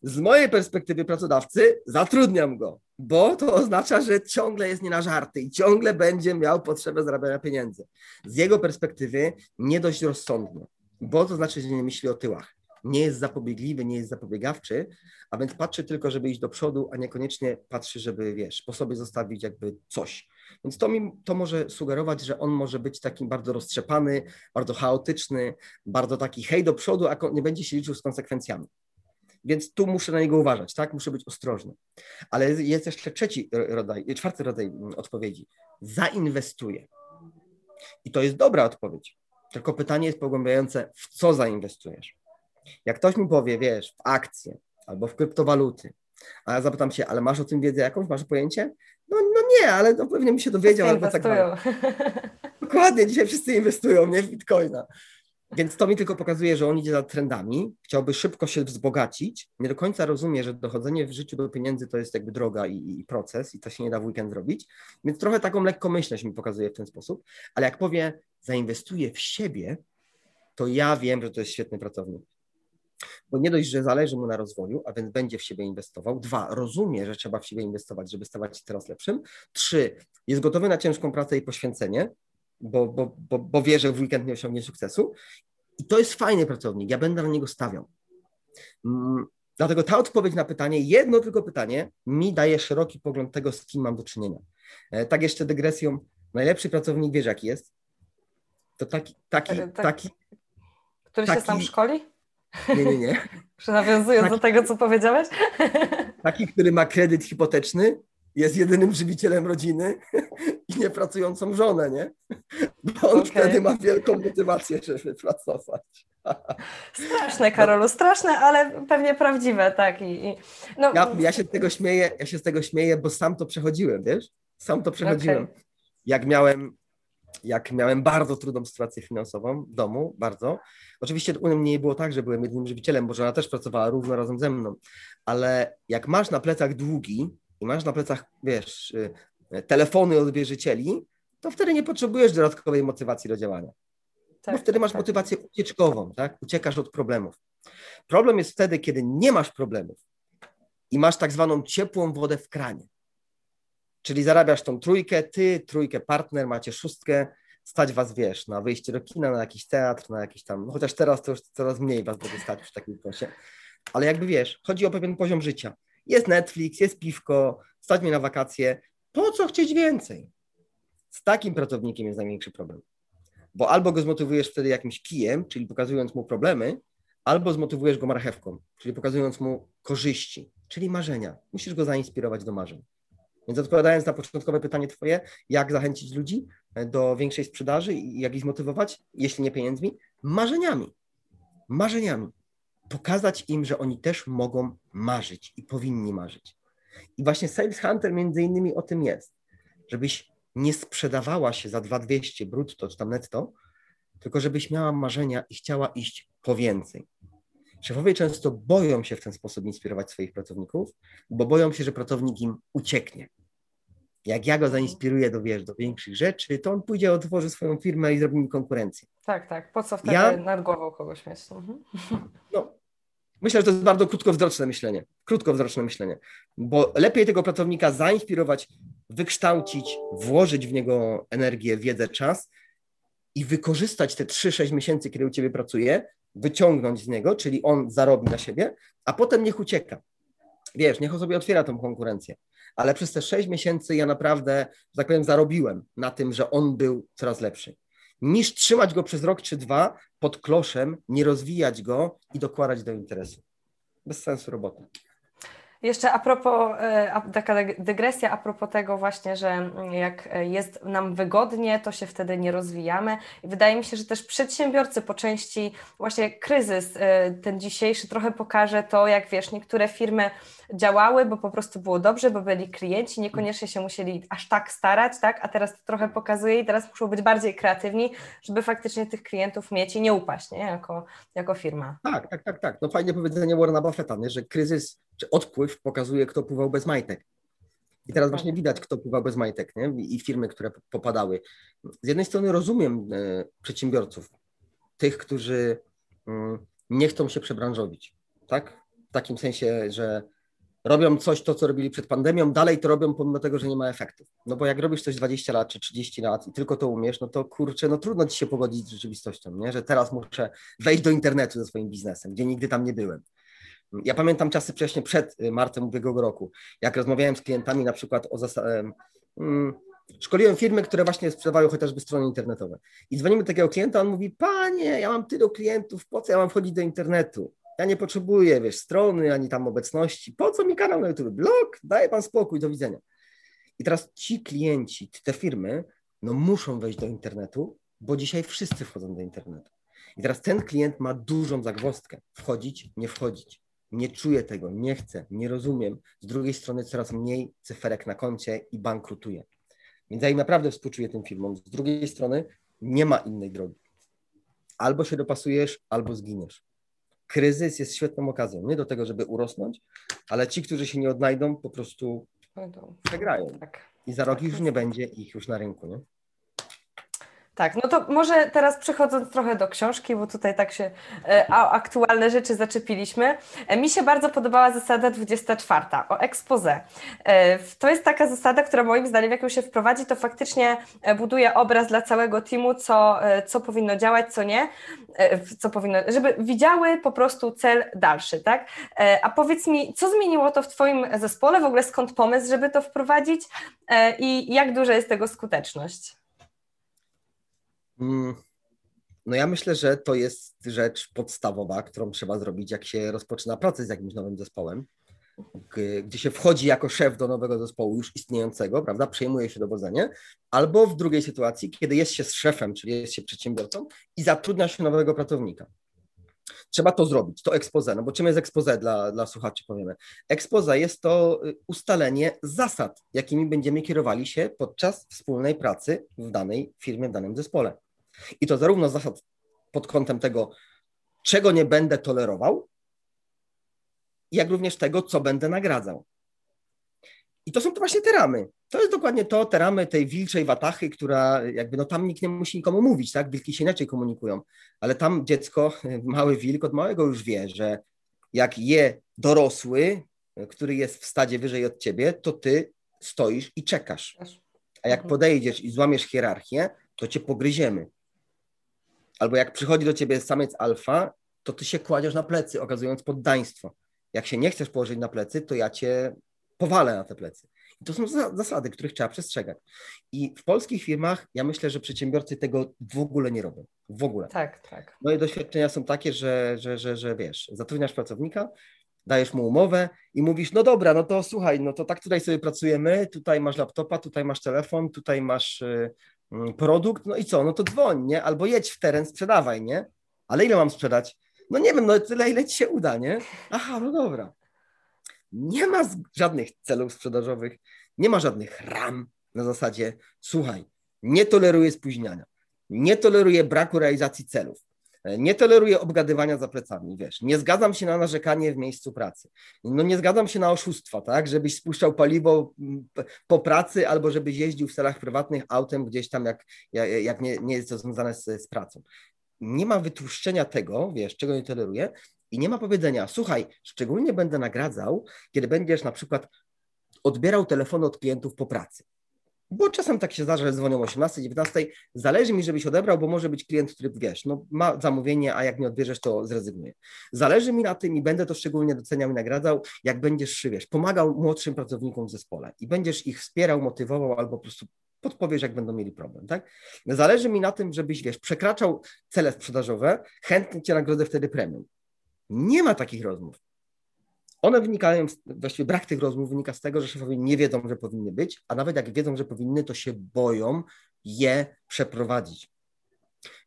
Z mojej perspektywy pracodawcy zatrudniam go, bo to oznacza, że ciągle jest nie na żarty i ciągle będzie miał potrzebę zarabiania pieniędzy. Z jego perspektywy nie dość rozsądnie, bo to znaczy, że nie myśli o tyłach. Nie jest zapobiegliwy, nie jest zapobiegawczy, a więc patrzy tylko, żeby iść do przodu, a niekoniecznie patrzy, żeby, wiesz, po sobie zostawić jakby coś. Więc to mi to może sugerować, że on może być taki bardzo roztrzepany, bardzo chaotyczny, bardzo taki hej do przodu, a nie będzie się liczył z konsekwencjami. Więc tu muszę na niego uważać, tak? Muszę być ostrożny. Ale jest jeszcze trzeci rodzaj, czwarty rodzaj mm, odpowiedzi. Zainwestuję. I to jest dobra odpowiedź. Tylko pytanie jest pogłębiające, w co zainwestujesz? Jak ktoś mi powie, wiesz, w akcje albo w kryptowaluty, a ja zapytam się, ale masz o tym wiedzę jakąś, masz pojęcie? No, no nie, ale no pewnie mi się dowiedział. Albo tak *laughs* *laughs* Dokładnie, dzisiaj wszyscy inwestują nie, w bitcoina. Więc to mi tylko pokazuje, że on idzie za trendami, chciałby szybko się wzbogacić, nie do końca rozumie, że dochodzenie w życiu do pieniędzy to jest jakby droga i, i, proces i to się nie da w weekend zrobić, więc trochę taką lekkomyślność mi pokazuje w ten sposób, ale jak powie, zainwestuję w siebie, to ja wiem, że to jest świetny pracownik. Bo nie dość, że zależy mu na rozwoju, a więc będzie w siebie inwestował. Dwa, rozumie, że trzeba w siebie inwestować, żeby stawać się teraz lepszym. Trzy, jest gotowy na ciężką pracę i poświęcenie bo, bo, bo, bo wie, że w weekend nie osiągnie sukcesu. I to jest fajny pracownik, ja będę na niego stawiał. Mm, dlatego ta odpowiedź na pytanie, jedno tylko pytanie, mi daje szeroki pogląd tego, z kim mam do czynienia. E, tak jeszcze dygresją, najlepszy pracownik, wiesz jaki jest? To taki, taki, tak, taki Który taki, się sam szkoli? Nie, nie, nie. *laughs* Nawiązując taki, do tego, co powiedziałeś? *laughs* Taki, który ma kredyt hipoteczny, jest jedynym żywicielem rodziny *laughs* i niepracującą żonę, nie? Bo on okay. wtedy ma wielką motywację, żeby pracować. Straszne, Karolu, straszne, ale pewnie prawdziwe, tak. I, i no. ja, ja, się z tego śmieję, ja się z tego śmieję, bo sam to przechodziłem, wiesz? Sam to przechodziłem. Okay. Jak miałem jak miałem bardzo trudną sytuację finansową w domu, bardzo. Oczywiście u mnie nie było tak, że byłem jedynym żywicielem, bo żona też pracowała równo razem ze mną, ale jak masz na plecach długi, i masz na plecach, wiesz, y, telefony od wierzycieli, to wtedy nie potrzebujesz dodatkowej motywacji do działania. Tak, bo wtedy masz tak. motywację ucieczkową, tak? Uciekasz od problemów. Problem jest wtedy, kiedy nie masz problemów i masz tak zwaną ciepłą wodę w kranie. Czyli zarabiasz tą trójkę, ty, trójkę partner, macie szóstkę, stać was, wiesz, na wyjście do kina, na jakiś teatr, na jakiś tam, no chociaż teraz to już coraz mniej was będzie stać w takim czasie, ale jakby wiesz, chodzi o pewien poziom życia. Jest Netflix, jest piwko, stać mnie na wakacje. Po co chcieć więcej? Z takim pracownikiem jest największy problem. Bo albo go zmotywujesz wtedy jakimś kijem, czyli pokazując mu problemy, albo zmotywujesz go marchewką, czyli pokazując mu korzyści, czyli marzenia. Musisz go zainspirować do marzeń. Więc odpowiadając na początkowe pytanie Twoje, jak zachęcić ludzi do większej sprzedaży i jak ich zmotywować, jeśli nie pieniędzmi? Marzeniami. Marzeniami pokazać im, że oni też mogą marzyć i powinni marzyć. I właśnie Sales Hunter między innymi o tym jest, żebyś nie sprzedawała się za 2200 brutto czy tam netto, tylko żebyś miała marzenia i chciała iść po więcej. Szefowie często boją się w ten sposób inspirować swoich pracowników, bo boją się, że pracownik im ucieknie. Jak ja go zainspiruję do, wiesz, do większych rzeczy, to on pójdzie, otworzy swoją firmę i zrobi mi konkurencję. Tak, tak. Po co wtedy ja... nad głową kogoś mieć? Mhm. *laughs* No, Myślę, że to jest bardzo krótkowzroczne myślenie. Krótkowzroczne myślenie, bo lepiej tego pracownika zainspirować, wykształcić, włożyć w niego energię, wiedzę, czas i wykorzystać te 3-6 miesięcy, kiedy u ciebie pracuje, wyciągnąć z niego, czyli on zarobi na siebie, a potem niech ucieka. Wiesz, niech on sobie otwiera tą konkurencję. Ale przez te 6 miesięcy ja naprawdę, że tak powiem, zarobiłem na tym, że on był coraz lepszy niż trzymać go przez rok czy dwa pod kloszem, nie rozwijać go i dokładać do interesu. Bez sensu robota. Jeszcze a propos, e, taka dygresja a propos tego właśnie, że mm, jak jest nam wygodnie, to się wtedy nie rozwijamy. Wydaje mi się, że też przedsiębiorcy po części, właśnie kryzys e, ten dzisiejszy trochę pokaże to, jak wiesz, niektóre firmy działały, bo po prostu było dobrze, bo byli klienci, niekoniecznie się musieli aż tak starać, tak? A teraz to trochę pokazuje i teraz muszą być bardziej kreatywni, żeby faktycznie tych klientów mieć i nie upaść, nie? Jako, jako firma. Tak, tak, tak, tak. No fajnie powiedzenie Warrena Buffetta, nie? że kryzys czy odpływ pokazuje, kto pływał bez majtek. I teraz właśnie widać, kto pływał bez majtek nie? i firmy, które popadały. Z jednej strony rozumiem e, przedsiębiorców, tych, którzy mm, nie chcą się przebranżowić, tak? W takim sensie, że robią coś, to co robili przed pandemią, dalej to robią pomimo tego, że nie ma efektów. No bo jak robisz coś 20 lat czy 30 lat i tylko to umiesz, no to kurczę, no trudno ci się pogodzić z rzeczywistością, nie? że teraz muszę wejść do internetu ze swoim biznesem, gdzie nigdy tam nie byłem. Ja pamiętam czasy wcześniej, przed y, marcem ubiegłego roku, jak rozmawiałem z klientami na przykład o zasadach, hmm, szkoliłem firmy, które właśnie sprzedawają chociażby strony internetowe. I dzwonimy do takiego klienta, on mówi, panie, ja mam tylu klientów, po co ja mam wchodzić do internetu? Ja nie potrzebuję, wiesz, strony, ani tam obecności. Po co mi kanał na YouTube? Blog, daje pan spokój, do widzenia. I teraz ci klienci, te firmy, no muszą wejść do internetu, bo dzisiaj wszyscy wchodzą do internetu. I teraz ten klient ma dużą zagwozdkę. Wchodzić, nie wchodzić. Nie czuję tego, nie chcę, nie rozumiem. Z drugiej strony coraz mniej cyferek na koncie i bankrutuje. Więc ja im naprawdę współczuję tym firmom. Z drugiej strony nie ma innej drogi. Albo się dopasujesz, albo zginiesz kryzys jest świetną okazją, nie do tego, żeby urosnąć, ale ci, którzy się nie odnajdą, po prostu przegrają. Tak. I za rok tak. już nie będzie ich już na rynku, nie? Tak, no to może teraz przechodząc trochę do książki, bo tutaj tak się e, aktualne rzeczy zaczepiliśmy. E, mi się bardzo podobała zasada 24 o expose. E, to jest taka zasada, która moim zdaniem, jak ją się wprowadzi, to faktycznie buduje obraz dla całego teamu, co, co powinno działać, co nie, co powinno, żeby widziały po prostu cel dalszy, tak? A powiedz mi, co zmieniło to w Twoim zespole, w ogóle skąd pomysł, żeby to wprowadzić i jak duża jest tego skuteczność? Mm, no ja myślę, że to jest rzecz podstawowa, którą trzeba zrobić, jak się rozpoczyna pracę z jakimś nowym zespołem, gdzie się wchodzi jako szef do nowego zespołu już istniejącego, prawda, przejmuje się dowodzenie, albo w drugiej sytuacji, kiedy jest się z szefem, czyli jest się przedsiębiorcą i zatrudnia się nowego pracownika. Trzeba to zrobić, to expose. No bo czym jest expose dla, dla słuchaczy, powiemy? Expose jest to y, ustalenie zasad, jakimi będziemy kierowali się podczas wspólnej pracy w danej firmie, w danym zespole. I to zarówno zasad pod kątem tego, czego nie będę tolerował, jak również tego, co będę nagradzał. I to są to właśnie te ramy. To jest dokładnie to, te ramy tej wilczej watachy, która jakby, no tam nikt nie musi nikomu mówić, tak? Wilki się inaczej komunikują, ale tam dziecko, *laughs* mały wilk od małego już wie, że jak je dorosły, który jest w stadzie wyżej od ciebie, to ty stoisz i czekasz. A jak mhm. podejdziesz i złamiesz hierarchię, to cię pogryziemy. Albo jak przychodzi do ciebie samiec alfa, to ty się kładziesz na plecy, okazując poddaństwo. Jak się nie chcesz położyć na plecy, to ja cię powalę na te plecy. I to są zasady, których trzeba przestrzegać. I w polskich firmach ja myślę, że przedsiębiorcy tego w ogóle nie robią. W ogóle. Tak, tak. Moje doświadczenia są takie, że, że, że, że wiesz, zatrudniasz pracownika, dajesz mu umowę i mówisz, no dobra, no to słuchaj, no to tak tutaj sobie pracujemy, tutaj masz laptopa, tutaj masz telefon, tutaj masz y, produkt, no i co, no to dzwoń, nie? Albo jedź w teren, sprzedawaj, nie? Ale ile mam sprzedać? No nie wiem, no tyle, ile ci się uda, nie? Aha, no dobra. Nie ma żadnych celów sprzedażowych, nie ma żadnych ram na zasadzie, słuchaj, nie toleruję spóźniania, nie toleruję braku realizacji celów. E, nie toleruję obgadywania za plecami, wiesz, nie zgadzam się na narzekanie w miejscu pracy. No nie zgadzam się na oszustwa, tak, żebyś spuszczał paliwo mm, po pracy albo żebyś jeździł w celach prywatnych autem gdzieś tam, jak, jak nie, nie jest to związane z, z pracą. Nie ma wytłuszczenia tego, wiesz, czego nie toleruję i nie ma powiedzenia, słuchaj, szczególnie będę nagradzał, kiedy będziesz na przykład odbierał telefony od klientów po pracy. Bo czasem tak się zdarza, że dzwonią o 18, 19. Zależy mi, żebyś odebrał, bo może być klient, który wiesz, no, ma zamówienie, a jak nie odbierzesz, to zrezygnuje. Zależy mi na tym i będę to szczególnie doceniał i nagradzał, jak będziesz, wiesz, pomagał młodszym pracownikom w zespole i będziesz ich wspierał, motywował albo po prostu podpowiesz, jak będą mieli problem, tak? Zależy mi na tym, żebyś, wiesz, przekraczał cele sprzedażowe, chętnie cię nagrodzę wtedy premium. Nie ma takich rozmów. One wynikają, właściwie brak tych rozmów wynika z tego, że szefowie nie wiedzą, że powinny być, a nawet jak wiedzą, że powinny, to się boją je przeprowadzić.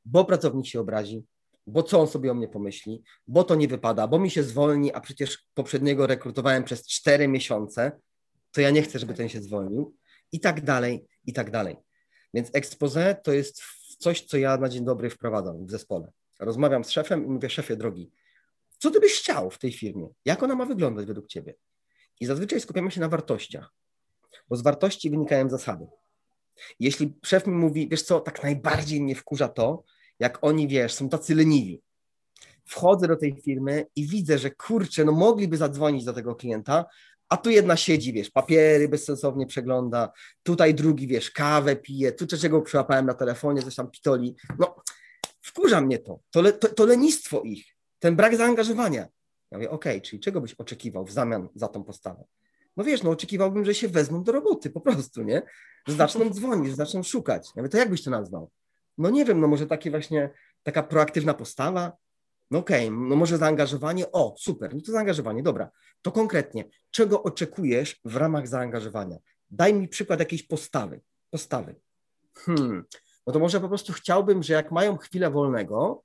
Bo pracownik się obrazi, bo co on sobie o mnie pomyśli, bo to nie wypada, bo mi się zwolni, a przecież poprzedniego rekrutowałem przez cztery miesiące, to ja nie chcę, żeby ten się zwolnił i tak dalej, i tak dalej. Więc expose to jest coś, co ja na dzień dobry wprowadzam w zespole. Rozmawiam z szefem i mówię, szefie drogi, co ty byś chciał w tej firmie? Jak ona ma wyglądać według ciebie? I zazwyczaj skupiamy się na wartościach, bo z wartości wynikają zasady. Jeśli szef mi mówi, wiesz co, tak najbardziej mnie wkurza to, jak oni, wiesz, są tacy leniwi. Wchodzę do tej firmy i widzę, że kurczę, no mogliby zadzwonić do tego klienta, a tu jedna siedzi, wiesz, papiery bezsensownie przegląda, tutaj drugi, wiesz, kawę pije, tu czego przyłapałem na telefonie, coś tam pitoli. No, wkurza mnie to, to, le, to, to lenistwo ich, ten brak zaangażowania. Ja mówię, okej, okay, czyli czego byś oczekiwał w zamian za tą postawę? No wiesz, no oczekiwałbym, że się wezmą do roboty po prostu, nie? Że zaczną *laughs* dzwonić, że zaczną szukać. Ja mówię, to jak byś to nazwał? No nie wiem, no może takie właśnie, taka proaktywna postawa, no okej, okay, no może zaangażowanie, o super, no to zaangażowanie, dobra. To konkretnie, czego oczekujesz w ramach zaangażowania? Daj mi przykład jakiejś postawy, postawy. Hmm, no to może po prostu chciałbym, że jak mają chwilę wolnego,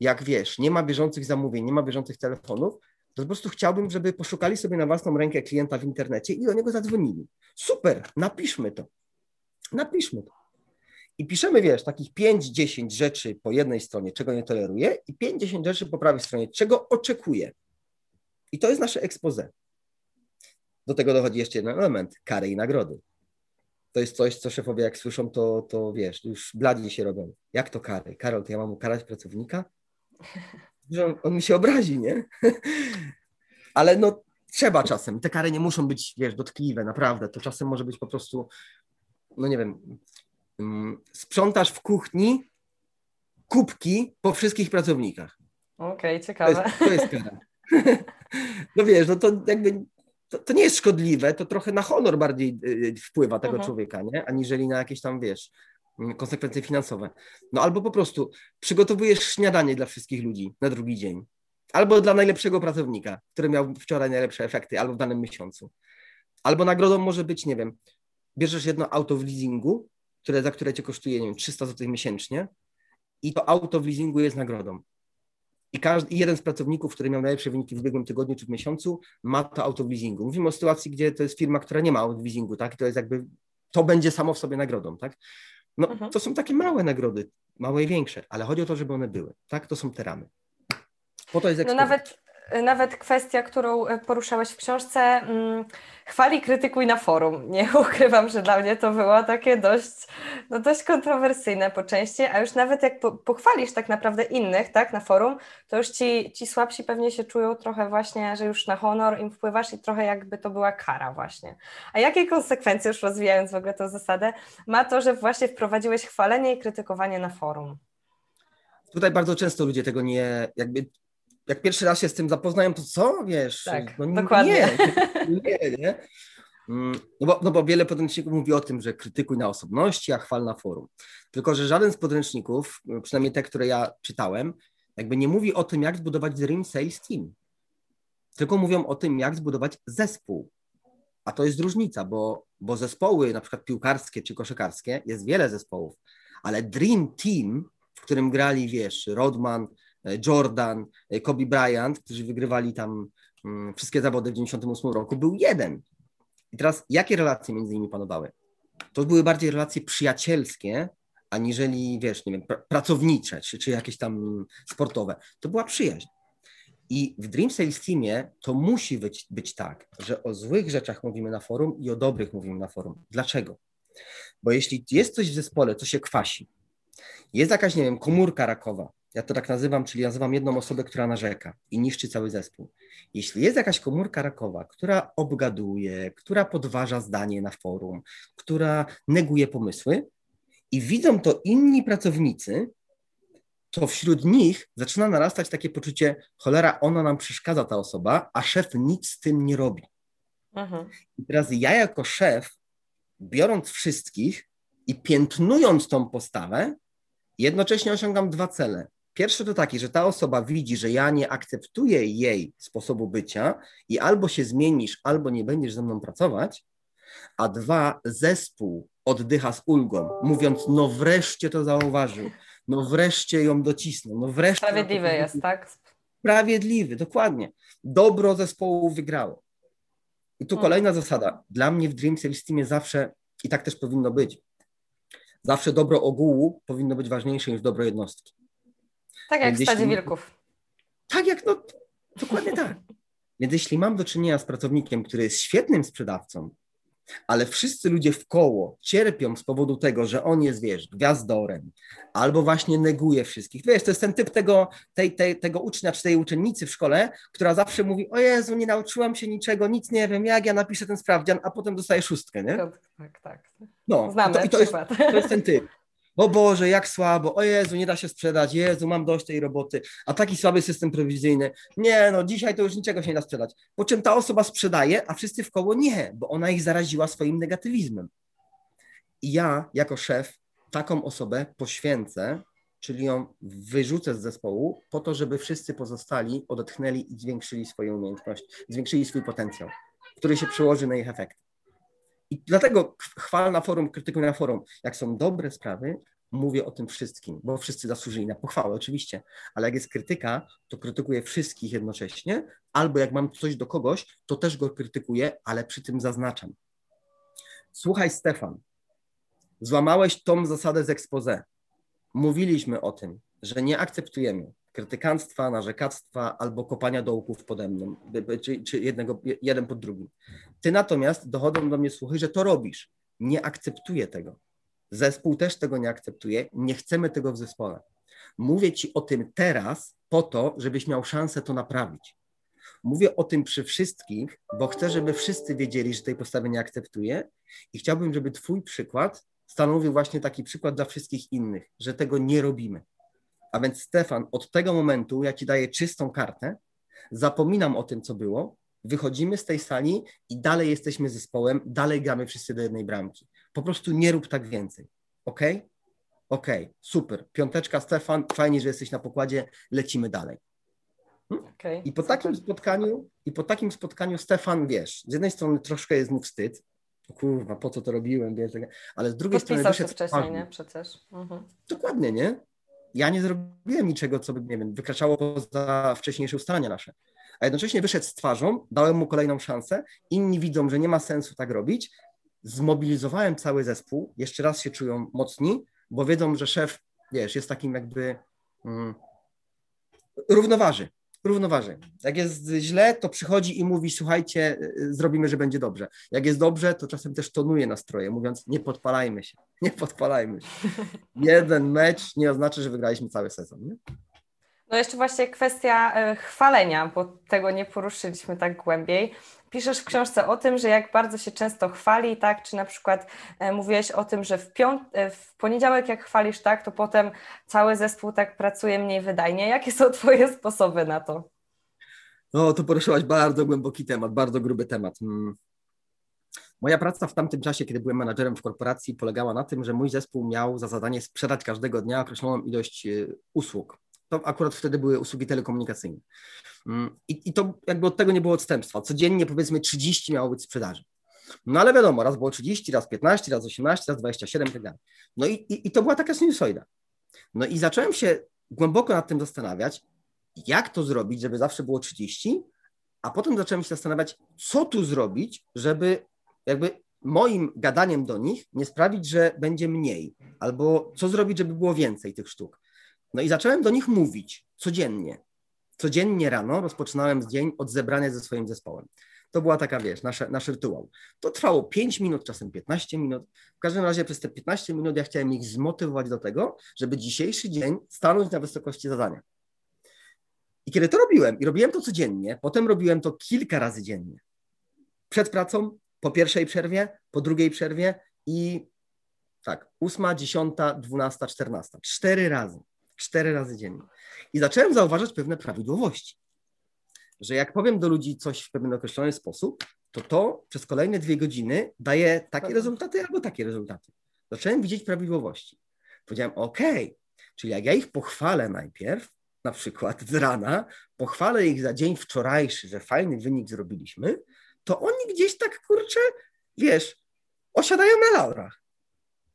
jak wiesz, nie ma bieżących zamówień, nie ma bieżących telefonów, to po prostu chciałbym, żeby poszukali sobie na własną rękę klienta w internecie i do niego zadzwonili. Super, napiszmy to. Napiszmy to. I piszemy, wiesz, takich 5-10 rzeczy po jednej stronie, czego nie toleruję, i 5-10 rzeczy po prawej stronie, czego oczekuję. I to jest nasze expose. Do tego dochodzi jeszcze jeden element, kary i nagrody. To jest coś, co szefowie jak słyszą, to, to wiesz, już bladzi się robią. Jak to kary? Karol, to ja mam ukarać pracownika? Że on, on mi się obrazi, nie? *laughs* Ale no trzeba czasem. Te kary nie muszą być, wiesz, dotkliwe, naprawdę. To czasem może być po prostu, no nie wiem, Mm, sprzątasz w kuchni kubki po wszystkich pracownikach. Okej, okay, ciekawe. To jest, to jest kara. *laughs* No wiesz, no to jakby to, to, nie jest szkodliwe, to trochę na honor bardziej y, y, wpływa tego mhm. człowieka, nie? Aniżeli na jakieś tam, wiesz, konsekwencje finansowe. No albo po prostu przygotowujesz śniadanie dla wszystkich ludzi na drugi dzień. Albo dla najlepszego pracownika, który miał wczoraj najlepsze efekty, albo w danym miesiącu. Albo nagrodą może być, nie wiem, bierzesz jedno auto w leasingu które, za które cię kosztuje, nie wiem, 300 zł miesięcznie i to auto w leasingu jest nagrodą. I każdy, jeden z pracowników, który miał najlepsze wyniki w ubiegłym tygodniu czy w miesiącu, ma to auto w leasingu. Mówimy o sytuacji, gdzie to jest firma, która nie ma auto w leasingu, tak? I to jest jakby, to będzie samo w sobie nagrodą, tak? No, mhm. to są takie małe nagrody, małe i większe, ale chodzi o to, żeby one były, tak? To są te ramy. Po to jest no nawet nawet kwestia, którą e, poruszałeś w książce, hmm, chwali, krytykuj na forum. Nie *laughs* ukrywam, że dla mnie to było takie dość, no dość kontrowersyjne po części, a już nawet jak po, pochwalisz tak naprawdę innych tak, na forum, to już ci, ci słabsi pewnie się czują trochę właśnie, że już na honor im wpływasz i trochę jakby to była kara właśnie. A jakie konsekwencje, już rozwijając w ogóle tę zasadę, ma to, że właśnie wprowadziłeś chwalenie i krytykowanie na forum? Tutaj bardzo często ludzie tego nie, jakby jak pierwszy raz się z tym zapoznają, to co, wiesz? Tak, no, dokładnie. Nie, nie, nie. Mm, no bo, no bo wiele podręczników mówi o tym, że krytykuj na osobności, a chwal na forum. Tylko, że żaden z podręczników, przynajmniej te, które ja czytałem, jakby nie mówi o tym, jak zbudować Dream Sales Team. Tylko mówią o tym, jak zbudować zespół. A to jest różnica, bo, bo zespoły, na przykład piłkarskie czy koszykarskie, jest wiele zespołów, ale Dream Team, w którym grali, wiesz, Rodman, Jordan, e, Kobe Bryant, którzy wygrywali tam mm, wszystkie zawody w 98 roku, był jeden. I teraz jakie relacje między nimi panowały? To były bardziej relacje przyjacielskie, aniżeli, wiesz, nie wiem, pr pracownicze, czy, czy jakieś tam sportowe. To była przyjaźń. I w Dream Sales Teamie to musi być, być tak, że o złych rzeczach mówimy na forum i o dobrych mówimy na forum. Dlaczego? Bo jeśli jest coś w zespole, co się kwasi, jest jakaś, nie wiem, komórka rakowa, ja to tak nazywam, czyli nazywam jedną osobę, która narzeka i niszczy cały zespół. Jeśli jest jakaś komórka rakowa, która obgaduje, która podważa zdanie na forum, która neguje pomysły i widzą to inni pracownicy, to wśród nich zaczyna narastać takie poczucie, cholera, ona nam przeszkadza, ta osoba, a szef nic z tym nie robi. Mhm. I teraz ja jako szef, biorąc wszystkich i piętnując tą postawę, jednocześnie osiągam dwa cele Pierwszy to taki, że ta osoba widzi, że ja nie akceptuję jej sposobu bycia i albo się zmienisz, albo nie będziesz ze mną pracować, a dwa, zespół oddycha z ulgą, mówiąc, no wreszcie to zauważył, no wreszcie ją docisnął, no wreszcie. Sprawiedliwy jest, tak? Sprawiedliwy, dokładnie. Dobro zespołu wygrało. I tu hmm. kolejna zasada. Dla mnie w Dream Sales Teamie zawsze, i tak też powinno być, zawsze dobro ogółu powinno być ważniejsze niż dobro jednostki. Tak jak Więc w stadzie wilków. Tak jak, no dokładnie tak. Więc jeśli mam do czynienia z pracownikiem, który jest świetnym sprzedawcą, ale wszyscy ludzie w koło cierpią z powodu tego, że on jest, wiesz, gwiazdorem, albo właśnie neguje wszystkich. Wiesz, to jest ten typ tego, tej, tej, tego ucznia czy tej uczennicy w szkole, która zawsze mówi, o Jezu, nie nauczyłam się niczego, nic nie wiem, jak ja napiszę ten sprawdzian, a potem dostaje szóstkę, nie? Tak, tak. tak. No, Znamy to, i to, jest, to jest ten typ o Boże, jak słabo, o Jezu, nie da się sprzedać, Jezu, mam dość tej roboty, a taki słaby system prowizyjny, nie no, dzisiaj to już niczego się nie da sprzedać. Po czym ta osoba sprzedaje, a wszyscy w koło nie, bo ona ich zaraziła swoim negatywizmem. I ja, jako szef, taką osobę poświęcę, czyli ją wyrzucę z zespołu po to, żeby wszyscy pozostali odetchnęli i zwiększyli swoje umiejętności, zwiększyli swój potencjał, który się przełoży na ich efekt. I dlatego chwal na forum, krytykuj na forum. Jak są dobre sprawy, mówię o tym wszystkim, bo wszyscy zasłużyli na pochwałę, oczywiście, ale jak jest krytyka, to krytykuję wszystkich jednocześnie, albo jak mam coś do kogoś, to też go krytykuję, ale przy tym zaznaczam. Słuchaj, Stefan, złamałeś tą zasadę z expose. Mówiliśmy o tym, że nie akceptujemy krytykanstwa, narzekactwa albo kopania dołków pode mną, czy, czy jednego, jeden pod drugim. Ty natomiast dochodzą do mnie słuchy, że to robisz. Nie akceptuję tego. Zespół też tego nie akceptuje. Nie chcemy tego w zespole. Mówię ci o tym teraz po to, żebyś miał szansę to naprawić. Mówię o tym przy wszystkich, bo chcę, żeby wszyscy wiedzieli, że tej postawy nie akceptuję i chciałbym, żeby Twój przykład stanowił właśnie taki przykład dla wszystkich innych, że tego nie robimy. A więc Stefan, od tego momentu ja ci daję czystą kartę, zapominam o tym, co było, wychodzimy z tej sali i dalej jesteśmy zespołem, dalej gramy wszyscy do jednej bramki. Po prostu nie rób tak więcej. Ok? Ok, super. Piąteczka, Stefan, fajnie, że jesteś na pokładzie, lecimy dalej. Hmm? Okay, I po super. takim spotkaniu, i po takim spotkaniu Stefan, wiesz, z jednej strony troszkę jest mu wstyd, kurwa, po co to robiłem, wiesz, ale z drugiej Podpisał strony wyszedł wcześniej, nie? Przecież. Mhm. Dokładnie, nie? ja nie zrobiłem niczego, co by, nie wiem, wykraczało poza wcześniejsze ustalenia nasze. A jednocześnie wyszedł z twarzą, dałem mu kolejną szansę, inni widzą, że nie ma sensu tak robić, zmobilizowałem cały zespół, jeszcze raz się czują mocni, bo wiedzą, że szef, wiesz, jest takim jakby mm, równoważy równoważy. Jak jest źle, to przychodzi i mówi, słuchajcie, y, zrobimy, że będzie dobrze. Jak jest dobrze, to czasem też tonuje nastroje, mówiąc, nie podpalajmy się, nie podpalajmy się. *laughs* Jeden mecz nie oznacza, że wygraliśmy cały sezon. Nie? No jeszcze właśnie kwestia e, chwalenia, bo tego nie poruszyliśmy tak głębiej. Piszesz w książce o tym, że jak bardzo się często chwali, tak, czy na przykład e, mówiłeś o tym, że w, piąt, e, w poniedziałek jak chwalisz, tak, to potem cały zespół tak pracuje mniej wydajnie. Jakie są Twoje sposoby na to? No, to poruszyłaś bardzo głęboki temat, bardzo gruby temat. Hmm. Moja praca w tamtym czasie, kiedy byłem menadżerem w korporacji, polegała na tym, że mój zespół miał za zadanie sprzedać każdego dnia określoną ilość usług to akurat wtedy były usługi telekomunikacyjne. Mm, I, I to jakby od tego nie było odstępstwa. Codziennie powiedzmy 30 miało być sprzedaży. No ale wiadomo, raz było 30, raz 15, raz 18, raz 27 i tak. No i, i, i to była taka sinusoida. No i zacząłem się głęboko nad tym zastanawiać, jak to zrobić, żeby zawsze było 30, a potem zacząłem się zastanawiać, co tu zrobić, żeby jakby moim gadaniem do nich nie sprawić, że będzie mniej, albo co zrobić, żeby było więcej tych sztuk. No i zacząłem do nich mówić codziennie. Codziennie rano rozpoczynałem dzień od zebrania ze swoim zespołem. To była taka, wiesz, nasze, nasz rytuał. To trwało 5 minut, czasem 15 minut. W każdym razie przez te 15 minut ja chciałem ich zmotywować do tego, żeby dzisiejszy dzień stanąć na wysokości zadania. I kiedy to robiłem, i robiłem to codziennie, potem robiłem to kilka razy dziennie. Przed pracą, po pierwszej przerwie, po drugiej przerwie i tak, ósma, dziesiąta, dwunasta, czternasta. Cztery razy cztery razy dziennie. I zacząłem zauważać pewne prawidłowości. Że jak powiem do ludzi coś w pewien określony sposób, to to przez kolejne dwie godziny daje takie rezultaty albo takie rezultaty. Zacząłem widzieć prawidłowości. Powiedziałem, OK, Czyli jak ja ich pochwalę najpierw, na przykład z rana, pochwalę ich za dzień wczorajszy, że fajny wynik zrobiliśmy, to oni gdzieś tak, kurczę, wiesz, osiadają na laurach.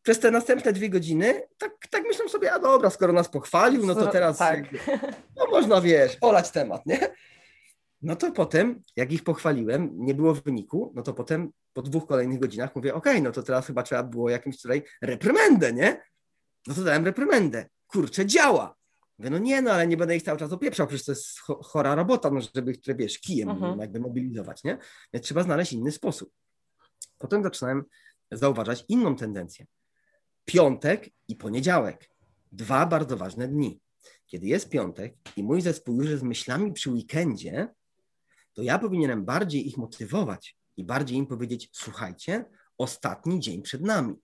Przez te następne dwie godziny tak, tak myślą sobie, a dobra, skoro nas pochwalił, no to teraz tak. no można, wiesz, olać temat, nie? No to potem, jak ich pochwaliłem, nie było wyniku, no to potem po dwóch kolejnych godzinach mówię, okej, okay, no to teraz chyba trzeba było jakimś tutaj reprymendę, nie? No to dałem reprymendę. Kurczę, działa. Mówię, no nie, no ale nie będę ich cały czas opieprzał, przecież to jest chora robota, no żeby ich, wiesz, kijem uh-huh. jakby mobilizować, nie? Więc trzeba znaleźć inny sposób. Potem zaczynałem zauważać inną tendencję. Piątek i poniedziałek. Dwa bardzo ważne dni. Kiedy jest piątek i mój zespół już jest myślami przy weekendzie, to ja powinienem bardziej ich motywować i bardziej im powiedzieć: Słuchajcie, ostatni dzień przed nami.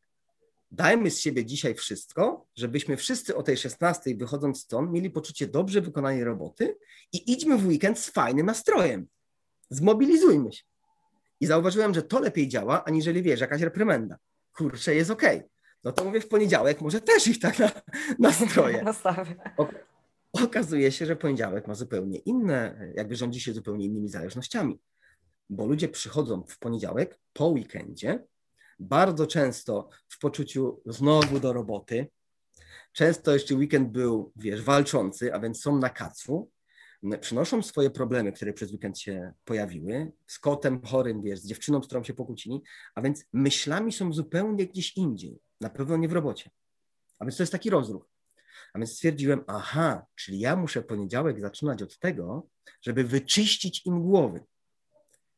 Dajmy z siebie dzisiaj wszystko, żebyśmy wszyscy o tej 16 wychodząc stąd mieli poczucie dobrze wykonanej roboty i idźmy w weekend z fajnym nastrojem. Zmobilizujmy się. I zauważyłem, że to lepiej działa, aniżeli wiesz, jakaś reprymenda. Kurczę, jest okej. Okay. No to mówię w poniedziałek, może też ich tak na, nastroję. *laughs* Nastawię okazuje się, że poniedziałek ma zupełnie inne, jakby rządzi się zupełnie innymi zależnościami, bo ludzie przychodzą w poniedziałek po weekendzie, bardzo często w poczuciu znowu do roboty. Często jeszcze weekend był, wiesz, walczący, a więc są na kacu, przynoszą swoje problemy, które przez weekend się pojawiły, z kotem chorym, wiesz, z dziewczyną, z którą się pokłócili, a więc myślami są zupełnie gdzieś indziej, na pewno nie w robocie. A więc to jest taki rozruch. A więc stwierdziłem, aha, czyli ja muszę poniedziałek zaczynać od tego, żeby wyczyścić im głowy.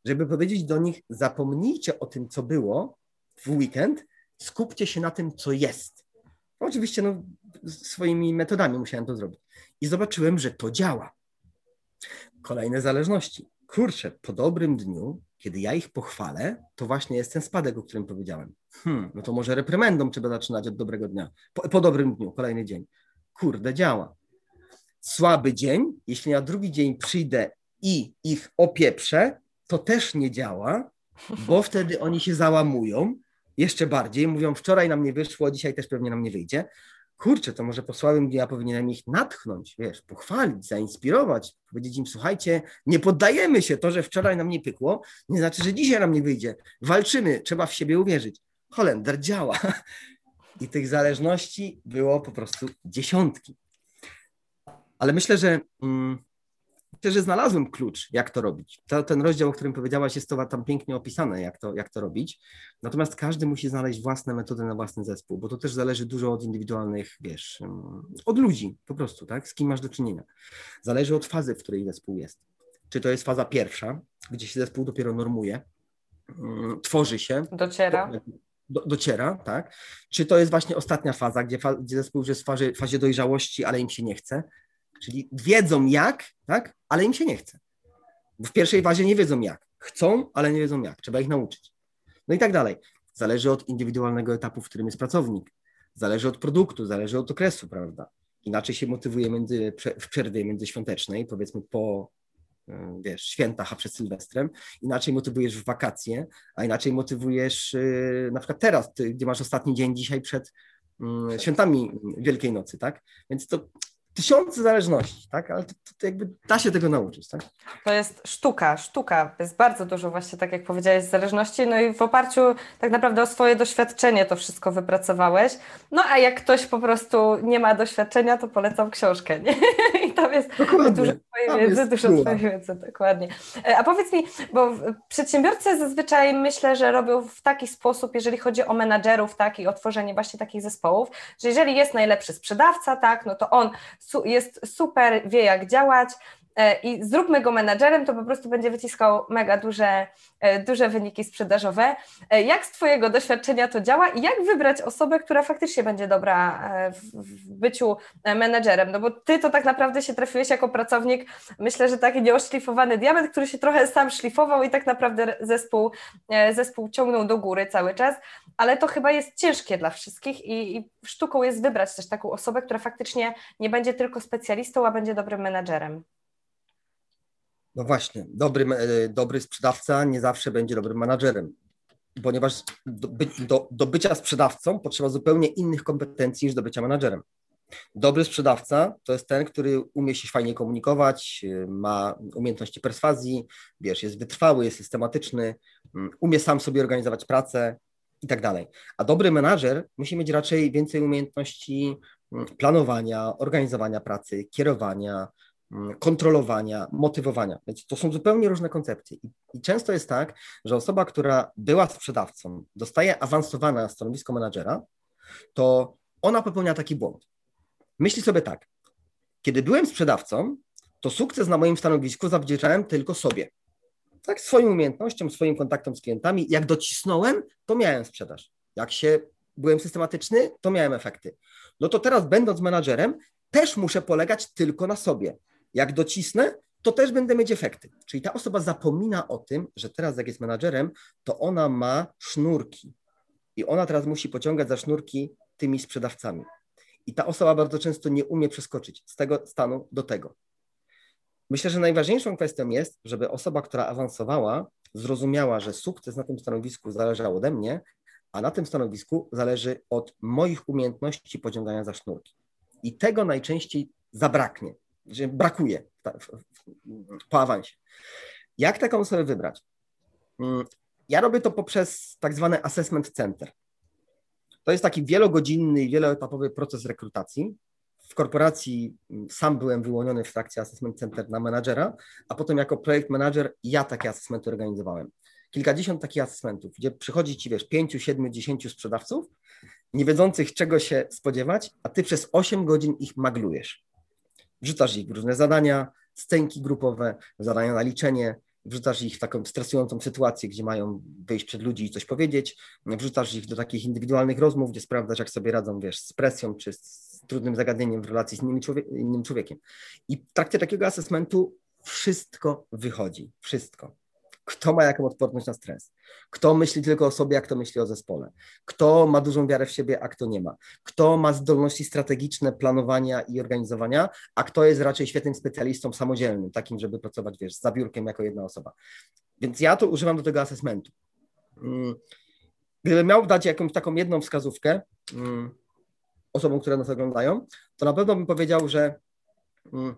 Żeby powiedzieć do nich, zapomnijcie o tym, co było w weekend, skupcie się na tym, co jest. Oczywiście no, swoimi metodami musiałem to zrobić. I zobaczyłem, że to działa. Kolejne zależności. Kurczę, po dobrym dniu, kiedy ja ich pochwalę, to właśnie jest ten spadek, o którym powiedziałem. Hmm, no to może reprymendą trzeba zaczynać od dobrego dnia. Po, po dobrym dniu, kolejny dzień kurde, działa. Słaby dzień, jeśli na drugi dzień przyjdę i ich opieprzę, to też nie działa, bo *laughs* wtedy oni się załamują jeszcze bardziej, mówią wczoraj nam nie wyszło, dzisiaj też pewnie nam nie wyjdzie. Kurczę, to może po słabym dniu ja powinienem ich natchnąć, wiesz, pochwalić, zainspirować, powiedzieć im, słuchajcie, nie poddajemy się, to, że wczoraj nam nie pykło, nie znaczy, że dzisiaj nam nie wyjdzie. Walczymy, trzeba w siebie uwierzyć. Holender działa. I tych zależności było po prostu dziesiątki. Ale myślę, że mm, myślę, że znalazłem klucz, jak to robić. To, ten rozdział, o którym powiedziałaś, jest to tam pięknie opisane, jak to, jak to robić. Natomiast każdy musi znaleźć własne metody na własny zespół, bo to też zależy dużo od indywidualnych, wiesz, od ludzi po prostu, tak? Z kim masz do czynienia. Zależy od fazy, w której zespół jest. Czy to jest faza pierwsza, gdzie się zespół dopiero normuje, mm, tworzy się. Dociera do, dociera, tak? Czy to jest właśnie ostatnia faza, gdzie, fa, gdzie zespół już jest w fazie, fazie dojrzałości, ale im się nie chce? Czyli wiedzą jak, tak? Ale im się nie chce. W pierwszej fazie nie wiedzą jak. Chcą, ale nie wiedzą jak. Trzeba ich nauczyć. No i tak dalej. Zależy od indywidualnego etapu, w którym jest pracownik. Zależy od produktu, zależy od okresu, prawda? Inaczej się motywuje między, w przerwie międzyświątecznej, powiedzmy po E, wiesz, świętach, a przed Sylwestrem, inaczej motywujesz w wakacje, a inaczej motywujesz e, na przykład teraz, gdzie masz ostatni dzień dzisiaj przed mm, świętami Wielkiej Nocy, tak? Więc to tysiące zależności, tak? Ale to, to, jakby da się tego nauczyć, tak? To jest sztuka, sztuka. Jest bardzo dużo właśnie, tak jak powiedziałeś, zależności, no i w oparciu tak naprawdę o swoje doświadczenie to wszystko wypracowałeś. No a jak ktoś po prostu nie ma doświadczenia, to polecam książkę, nie? *laughs* Tam jest dokładnie. dużo twojej wiedzy, dużo twojej wiedzy, dokładnie. E, a powiedz mi, bo przedsiębiorcy zazwyczaj myślę, że robią w taki sposób, jeżeli chodzi o menadżerów, tak, i o tworzenie właśnie takich zespołów, że jeżeli jest najlepszy sprzedawca, tak, no to on jest super, wie jak działać i zróbmy go menadżerem, to po prostu będzie wyciskał mega duże, e, duże wyniki sprzedażowe. E, jak z Twojego doświadczenia to działa i jak wybrać osobę, która faktycznie będzie dobra w byciu menadżerem? No bo Ty to tak naprawdę się trafiłeś jako pracownik, myślę, że taki nieoszlifowany diament, który się trochę sam szlifował i tak naprawdę zespół, zespół ciągnął do góry cały czas, ale to chyba jest ciężkie dla wszystkich i, i sztuką jest wybrać też taką osobę, która faktycznie nie będzie tylko specjalistą, a będzie dobrym menadżerem. No właśnie, dobry, e, dobry sprzedawca nie zawsze będzie dobrym menadżerem, ponieważ do, do, do bycia sprzedawcą potrzeba zupełnie innych kompetencji niż do bycia menadżerem. Dobry sprzedawca to jest ten, który umie się fajnie komunikować, ma umiejętności perswazji, wiesz, jest wytrwały, jest systematyczny, mm, umie sam sobie organizować pracę i tak dalej. A dobry menadżer musi mieć raczej więcej umiejętności mm, planowania, organizowania pracy, kierowania, kontrolowania, motywowania. Więc to są zupełnie różne koncepcje. I, I, często jest tak, że osoba, która była sprzedawcą, dostaje awansowana na stanowisko menadżera, to ona popełnia taki błąd. Myśli sobie tak, kiedy byłem sprzedawcą, to sukces na moim stanowisku zawdzięczałem tylko sobie. Tak, swoim umiejętnościom, swoim kontaktom z klientami. Jak docisnąłem, to miałem sprzedaż. Jak się byłem systematyczny, to miałem efekty. No to teraz, będąc menadżerem, też muszę polegać tylko na sobie. Jak docisnę, to też będę mieć efekty. Czyli ta osoba zapomina o tym, że teraz, jak jest menadżerem, to ona ma sznurki. I ona teraz musi pociągać za sznurki tymi sprzedawcami. I ta osoba bardzo często nie umie przeskoczyć z tego stanu do tego. Myślę, że najważniejszą kwestią jest, żeby osoba, która awansowała, zrozumiała, że sukces na tym stanowisku zależał ode mnie, a na tym stanowisku zależy od moich umiejętności pociągania za sznurki. I tego najczęściej zabraknie, brakuje po awansie. Jak taką osobę wybrać? Mm, ja robię to poprzez tak zwany assessment center. To jest taki wielogodzinny i wieloetapowy proces rekrutacji. W korporacji mm, sam byłem wyłoniony w trakcie Assessment Center na menadżera, a potem jako projekt manager ja takie asesmenty organizowałem. Kilkadziesiąt takich asesmentów, gdzie przychodzi ci, wiesz, pięciu, siedmiu, dziesięciu sprzedawców, nie wiedzących czego się spodziewać, a ty przez 8 godzin ich maglujesz. Wrzucasz ich w różne zadania, scenki grupowe, zadania na liczenie, wrzucasz ich w taką stresującą sytuację, gdzie mają wyjść przed ludzi i coś powiedzieć, wrzucasz ich do takich indywidualnych rozmów, gdzie sprawdzasz, jak sobie radzą, wiesz, z presją czy z trudnym zagadnieniem w relacji z innym, innym człowiekiem. I w trakcie takiego asesmentu wszystko wychodzi, wszystko. Kto ma jaką odporność na stres? Kto myśli tylko o sobie, a kto myśli o zespole? Kto ma dużą wiarę w siebie, a kto nie ma? Kto ma zdolności strategiczne planowania i organizowania, a kto jest raczej świetnym specjalistą samodzielnym, takim, żeby pracować, wiesz, z zabiórkiem jako jedna osoba. Więc ja to używam do tego asesmentu. Mm. Gdybym miał dać jakąś taką jedną wskazówkę mm, osobom, które nas oglądają, to na pewno bym powiedział, że mm,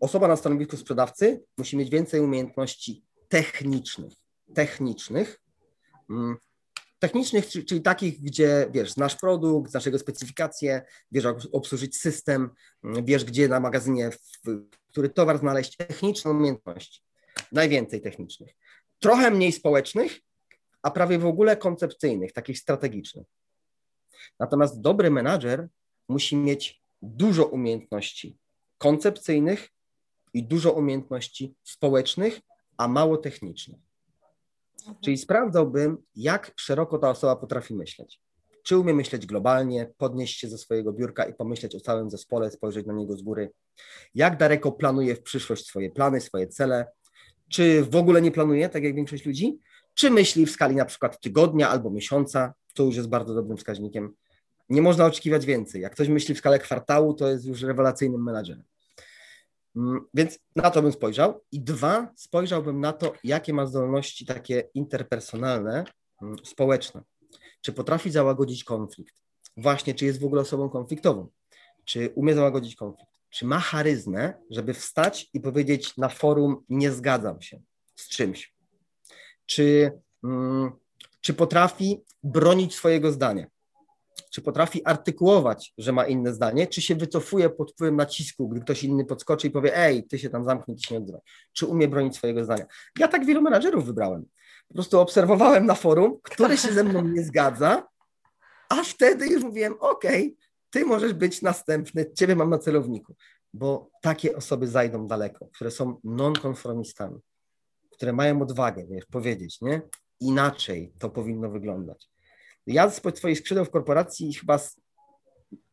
osoba na stanowisku sprzedawcy musi mieć więcej umiejętności technicznych, technicznych, mm, technicznych, czyli takich, gdzie wiesz, znasz produkt, znasz jego specyfikację, wiesz, jak obsłużyć system, mm, wiesz, gdzie na magazynie, który towar znaleźć, techniczne umiejętności, najwięcej technicznych. Trochę mniej społecznych, a prawie w ogóle koncepcyjnych, takich strategicznych. Natomiast dobry menadżer musi mieć dużo umiejętności koncepcyjnych i dużo umiejętności społecznych a mało techniczne. Mhm. Czyli sprawdzałbym, jak szeroko ta osoba potrafi myśleć. Czy umie myśleć globalnie, podnieść się ze swojego biurka i pomyśleć o całym zespole, spojrzeć na niego z góry? Jak daleko planuje w przyszłość swoje plany, swoje cele? Czy w ogóle nie planuje, tak jak większość ludzi? Czy myśli w skali na przykład tygodnia albo miesiąca? To już jest bardzo dobrym wskaźnikiem. Nie można oczekiwać więcej. Jak ktoś myśli w skale kwartału, to jest już rewelacyjnym menadżerem. Mm, więc na to bym spojrzał. I dwa, spojrzałbym na to, jakie ma zdolności takie interpersonalne, mm, społeczne. Czy potrafi załagodzić konflikt? Właśnie, czy jest w ogóle osobą konfliktową? Czy umie załagodzić konflikt? Czy ma charyzmę, żeby wstać i powiedzieć na forum: Nie zgadzam się z czymś? Czy, mm, czy potrafi bronić swojego zdania? Czy potrafi artykułować, że ma inne zdanie, czy się wycofuje pod wpływem nacisku, gdy ktoś inny podskoczy i powie, ej, ty się tam zamknij, ty się nie czy umie bronić swojego zdania. Ja tak wielu menadżerów wybrałem. Po prostu obserwowałem na forum, który się ze mną nie zgadza, a wtedy już mówiłem, okej, okay, ty możesz być następny, ciebie mam na celowniku, bo takie osoby zajdą daleko, które są nonkonformistami, które mają odwagę, wiesz, powiedzieć, nie? Inaczej to powinno wyglądać. Ja z swoich skrzydeł w korporacji chyba,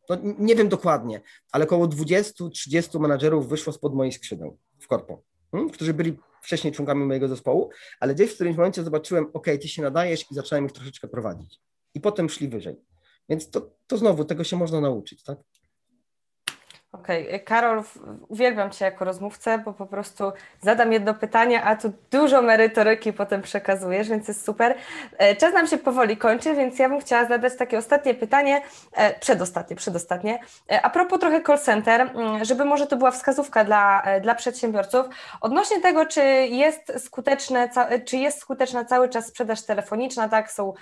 no nie wiem dokładnie, ale około 20-30 menadżerów wyszło spod moich skrzydeł w korpo, hmm, którzy byli wcześniej członkami mojego zespołu, ale gdzieś w którymś momencie zobaczyłem, ok, ty się nadajesz i zacząłem ich troszeczkę prowadzić. I potem szli wyżej. Więc to, to znowu, tego się można nauczyć, tak? Okej, okay. Karol, uwielbiam Cię jako rozmówcę, bo po prostu zadam jedno pytanie, a tu dużo merytoryki potem przekazujesz, więc jest super. E, czas nam się powoli kończy, więc ja bym chciała zadać takie ostatnie pytanie, e, przedostatnie, przedostatnie, e, a propos trochę call center, mm, żeby może to była wskazówka dla, dla przedsiębiorców, odnośnie tego, czy jest skuteczne, czy jest skuteczna cały czas sprzedaż telefoniczna, tak, są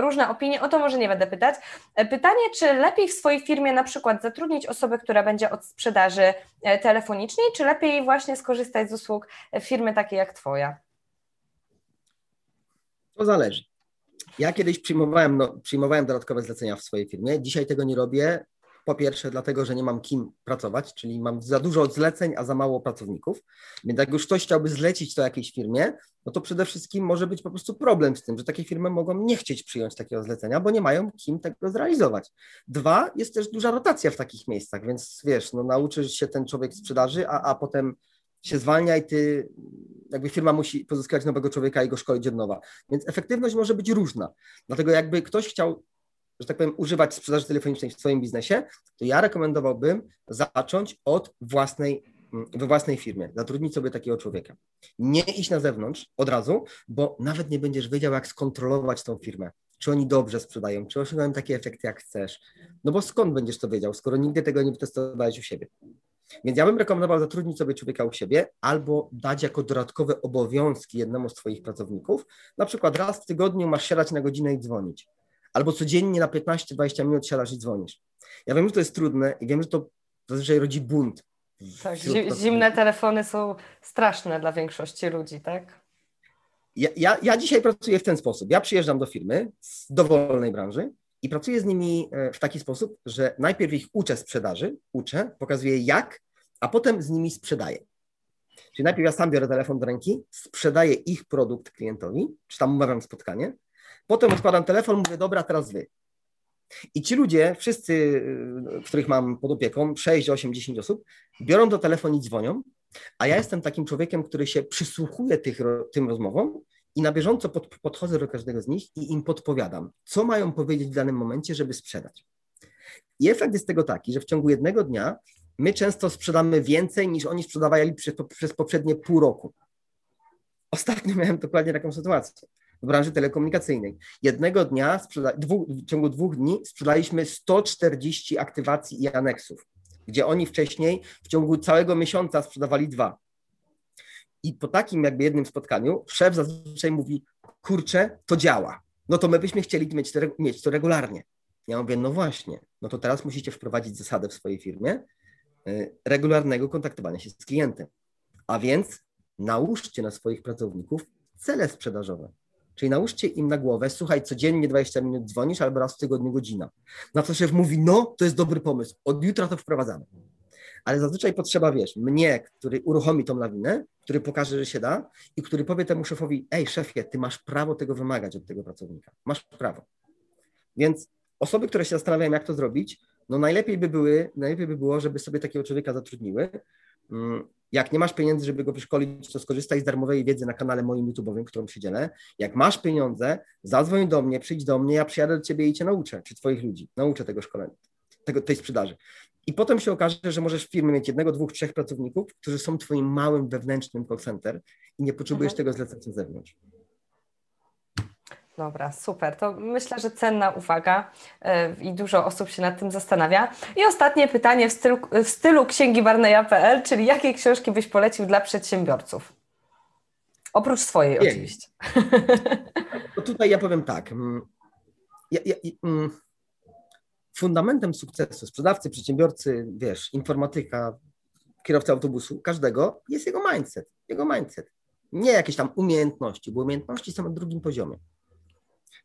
różne opinie, o to może nie będę pytać. Pytanie, czy lepiej w swojej firmie na przykład zatrudnić osobę, która będzie od sprzedaży e, telefonicznej, czy lepiej właśnie skorzystać z usług firmy takiej jak Twoja? To zależy. Ja kiedyś przyjmowałem, no, przyjmowałem dodatkowe zlecenia w swojej firmie. Dzisiaj tego nie robię. Po pierwsze, dlatego, że nie mam kim pracować, czyli mam za dużo zleceń, a za mało pracowników. Więc jak już ktoś chciałby zlecić to jakiejś firmie, no to przede wszystkim może być po prostu problem z tym, że takie firmy mogą nie chcieć przyjąć takiego zlecenia, bo nie mają kim tego zrealizować. Dwa, jest też duża rotacja w takich miejscach, więc wiesz, no nauczysz się ten człowiek sprzedaży, a, a potem się zwalnia i ty, jakby firma musi pozyskać nowego człowieka i go szkolić od nowa. Więc efektywność może być różna. Dlatego jakby ktoś chciał że tak powiem, używać sprzedaży telefonicznej w swoim biznesie, to ja rekomendowałbym zacząć od własnej, mm, we własnej firmie, zatrudnić sobie takiego człowieka. Nie iść na zewnątrz od razu, bo nawet nie będziesz wiedział, jak skontrolować tą firmę. Czy oni dobrze sprzedają, czy osiągają takie efekty, jak chcesz. No bo skąd będziesz to wiedział, skoro nigdy tego nie wytestowałeś u siebie? Więc ja bym rekomendował zatrudnić sobie człowieka u siebie albo dać jako dodatkowe obowiązki jednemu z Twoich pracowników. Na przykład raz w tygodniu masz siadać na godzinę i dzwonić albo codziennie na 15-20 minut siadasz i dzwonisz. Ja wiem, że to jest trudne i wiem, że to zazwyczaj rodzi bunt. Tak, zimne telefony są straszne dla większości ludzi, tak? Ja, ja, ja dzisiaj pracuję w ten sposób. Ja przyjeżdżam do firmy z dowolnej branży i pracuję z nimi e, w taki sposób, że najpierw ich uczę sprzedaży, uczę, pokazuję jak, a potem z nimi sprzedaję. Czyli najpierw ja sam biorę telefon do ręki, sprzedaję ich produkt klientowi, czy tam umawiam spotkanie, Potem odkładam telefon, mówię, dobra, teraz wy. I ci ludzie, wszyscy, y, których mam pod opieką, 6, 8, 10 osób, biorą do telefon i dzwonią, a ja jestem takim człowiekiem, który się przysłuchuje tych, tym rozmowom i na bieżąco pod, podchodzę do każdego z nich i im podpowiadam, co mają powiedzieć w danym momencie, żeby sprzedać. I efekt jest tego taki, że w ciągu jednego dnia my często sprzedamy więcej niż oni sprzedawali przez, przez poprzednie pół roku. Ostatnio miałem dokładnie taką sytuację w branży telekomunikacyjnej. Jednego dnia, dwu, w ciągu dwóch dni sprzedaliśmy 140 aktywacji i aneksów, gdzie oni wcześniej w ciągu całego miesiąca sprzedawali dwa. I po takim jakby jednym spotkaniu szef zazwyczaj mówi, kurczę, to działa. No to my byśmy chcieli mieć to, mieć to regularnie. Ja mówię, no właśnie, no to teraz musicie wprowadzić zasadę w swojej firmie y, regularnego kontaktowania się z klientem. A więc nałóżcie na swoich pracowników cele sprzedażowe. Czyli nałóżcie im na głowę, słuchaj, codziennie 20 minut dzwonisz albo raz w tygodniu godzina. Na co szef mówi, no, to jest dobry pomysł, od jutra to wprowadzamy. Ale zazwyczaj potrzeba, wiesz, mnie, który uruchomi tą lawinę, który pokaże, że się da i który powie temu szefowi, ej szefie, ty masz prawo tego wymagać od tego pracownika. Masz prawo. Więc osoby, które się zastanawiają, jak to zrobić, no najlepiej by były, najlepiej by było, żeby sobie takiego człowieka zatrudniły, mm, jak nie masz pieniędzy, żeby go wyszkolić, to skorzystaj z darmowej wiedzy na kanale moim YouTube'owym, którą się dzielę. Jak masz pieniądze, zadzwoń do mnie, przyjdź do mnie, ja przyjadę do ciebie i cię nauczę, czy twoich ludzi, nauczę tego szkolenia, tego, tej sprzedaży. I potem się okaże, że możesz w firmie mieć jednego, dwóch, trzech pracowników, którzy są twoim małym wewnętrznym call center i nie potrzebujesz mhm. tego zlecenia z zewnątrz. Dobra, super. To myślę, że cenna uwaga e, i dużo osób się nad tym zastanawia. I ostatnie pytanie w stylu, w stylu księgi Barneya.pl, czyli jakie książki byś polecił dla przedsiębiorców? Oprócz swojej Nie. oczywiście. *laughs* To tutaj ja powiem tak. Mm, ja, ja, mm, fundamentem sukcesu sprzedawcy, przedsiębiorcy, wiesz, informatyka, kierowcy autobusu, każdego jest jego mindset. Jego mindset. Nie jakieś tam umiejętności, bo umiejętności są na drugim poziomie.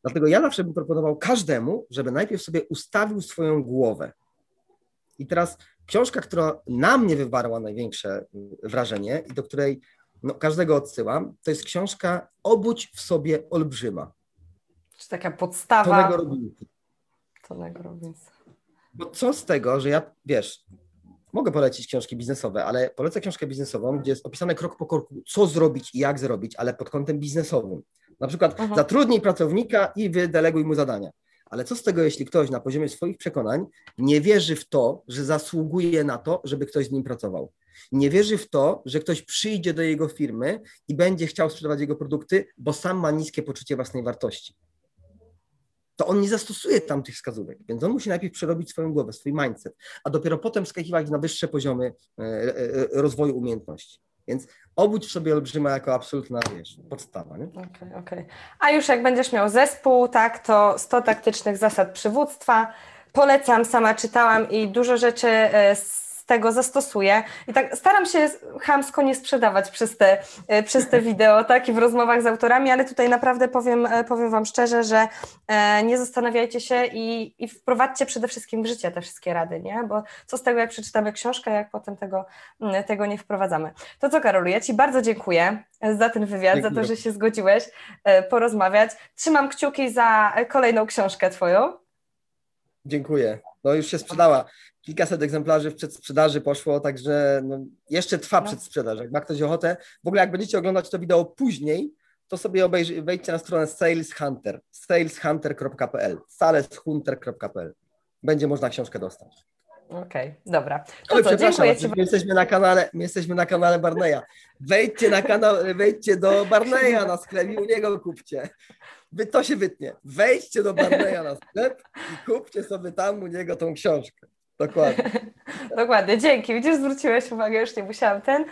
Dlatego ja zawsze bym proponował każdemu, żeby najpierw sobie ustawił swoją głowę. I teraz książka, która na mnie wywarła największe wrażenie i do której no, każdego odsyłam, to jest książka Obudź w sobie olbrzyma. Czy taka podstawa. Tonego Robinsa. Tonego Robinsa. Bo co z tego, że ja, wiesz, mogę polecić książki biznesowe, ale polecę książkę biznesową, gdzie jest opisane krok po kroku, co zrobić i jak zrobić, ale pod kątem biznesowym. Na przykład Aha. Zatrudnij pracownika i wydeleguj mu zadania. Ale co z tego, jeśli ktoś na poziomie swoich przekonań nie wierzy w to, że zasługuje na to, żeby ktoś z nim pracował? Nie wierzy w to, że ktoś przyjdzie do jego firmy i będzie chciał sprzedawać jego produkty, bo sam ma niskie poczucie własnej wartości. To on nie zastosuje tam tych wskazówek, więc on musi najpierw przerobić swoją głowę, swój mindset, a dopiero potem skakiwać na wyższe poziomy e, e, rozwoju umiejętności. Więc obudź sobie olbrzyma jako absolutna wiesz, podstawa. Nie? Okay, okay. A już jak będziesz miał zespół, tak, to 100 taktycznych zasad przywództwa. Polecam, sama czytałam i dużo rzeczy e, tego zastosuję. I tak staram się chamsko nie sprzedawać przez te, e, przez te wideo, tak, i w rozmowach z autorami, ale tutaj naprawdę powiem, e, powiem Wam szczerze, że e, nie zastanawiajcie się i, i wprowadźcie przede wszystkim w życie te wszystkie rady, nie? Bo co z tego, jak przeczytamy książkę, jak potem tego, mm, tego nie wprowadzamy. To co, Karolu, ja Ci bardzo dziękuję za ten wywiad, Dziękuję. za to, że się zgodziłeś porozmawiać. Trzymam kciuki za kolejną książkę Twoją. Dziękuję. No już się sprzedała kilkaset egzemplarzy w przedsprzedaży poszło, także no, jeszcze trwa no. przedsprzedaż. Jak ma ktoś ochotę, w ogóle jak będziecie oglądać to wideo później, to sobie obejrzyj, wejdźcie na stronę Sales Hunter, saleshunter.pl, saleshunter.pl. Będzie można książkę dostać. Okej, okay, dobra. To Oj, co, dziękuję Ci. My jesteśmy na kanale, my jesteśmy na kanale Barneya. Wejdźcie na kanał, wejdźcie do Barneya na sklep i u niego kupcie. To się wytnie. Wejdźcie do Barneya na sklep i kupcie sobie tam u niego tą książkę. Dokładnie. *laughs* Dokładnie, dzięki. Widzisz, zwróciłeś uwagę, już nie musiałam ten.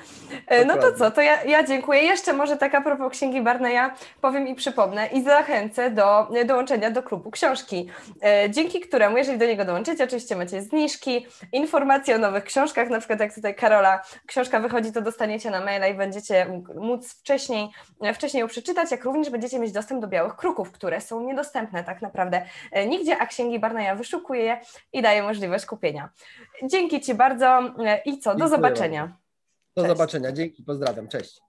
E, no to co, to ja, ja dziękuję. Jeszcze może tak a propos Księgi Barneya powiem i przypomnę i zachęcę do dołączenia do klubu książki, e, dzięki któremu, jeżeli do niego dołączycie, oczywiście macie zniżki, informacje o nowych książkach, na przykład jak tutaj Karola książka wychodzi, to dostaniecie na maila i będziecie móc wcześniej, wcześniej ją przeczytać, jak również będziecie mieć dostęp do białych kruków, które są niedostępne tak naprawdę e, nigdzie, a Księgi Barneya wyszukuje je i daje możliwość kupienia. Dzięki Ci bardzo i co, do zobaczenia. Do Cześć. zobaczenia, dzięki, pozdrawiam, cześć.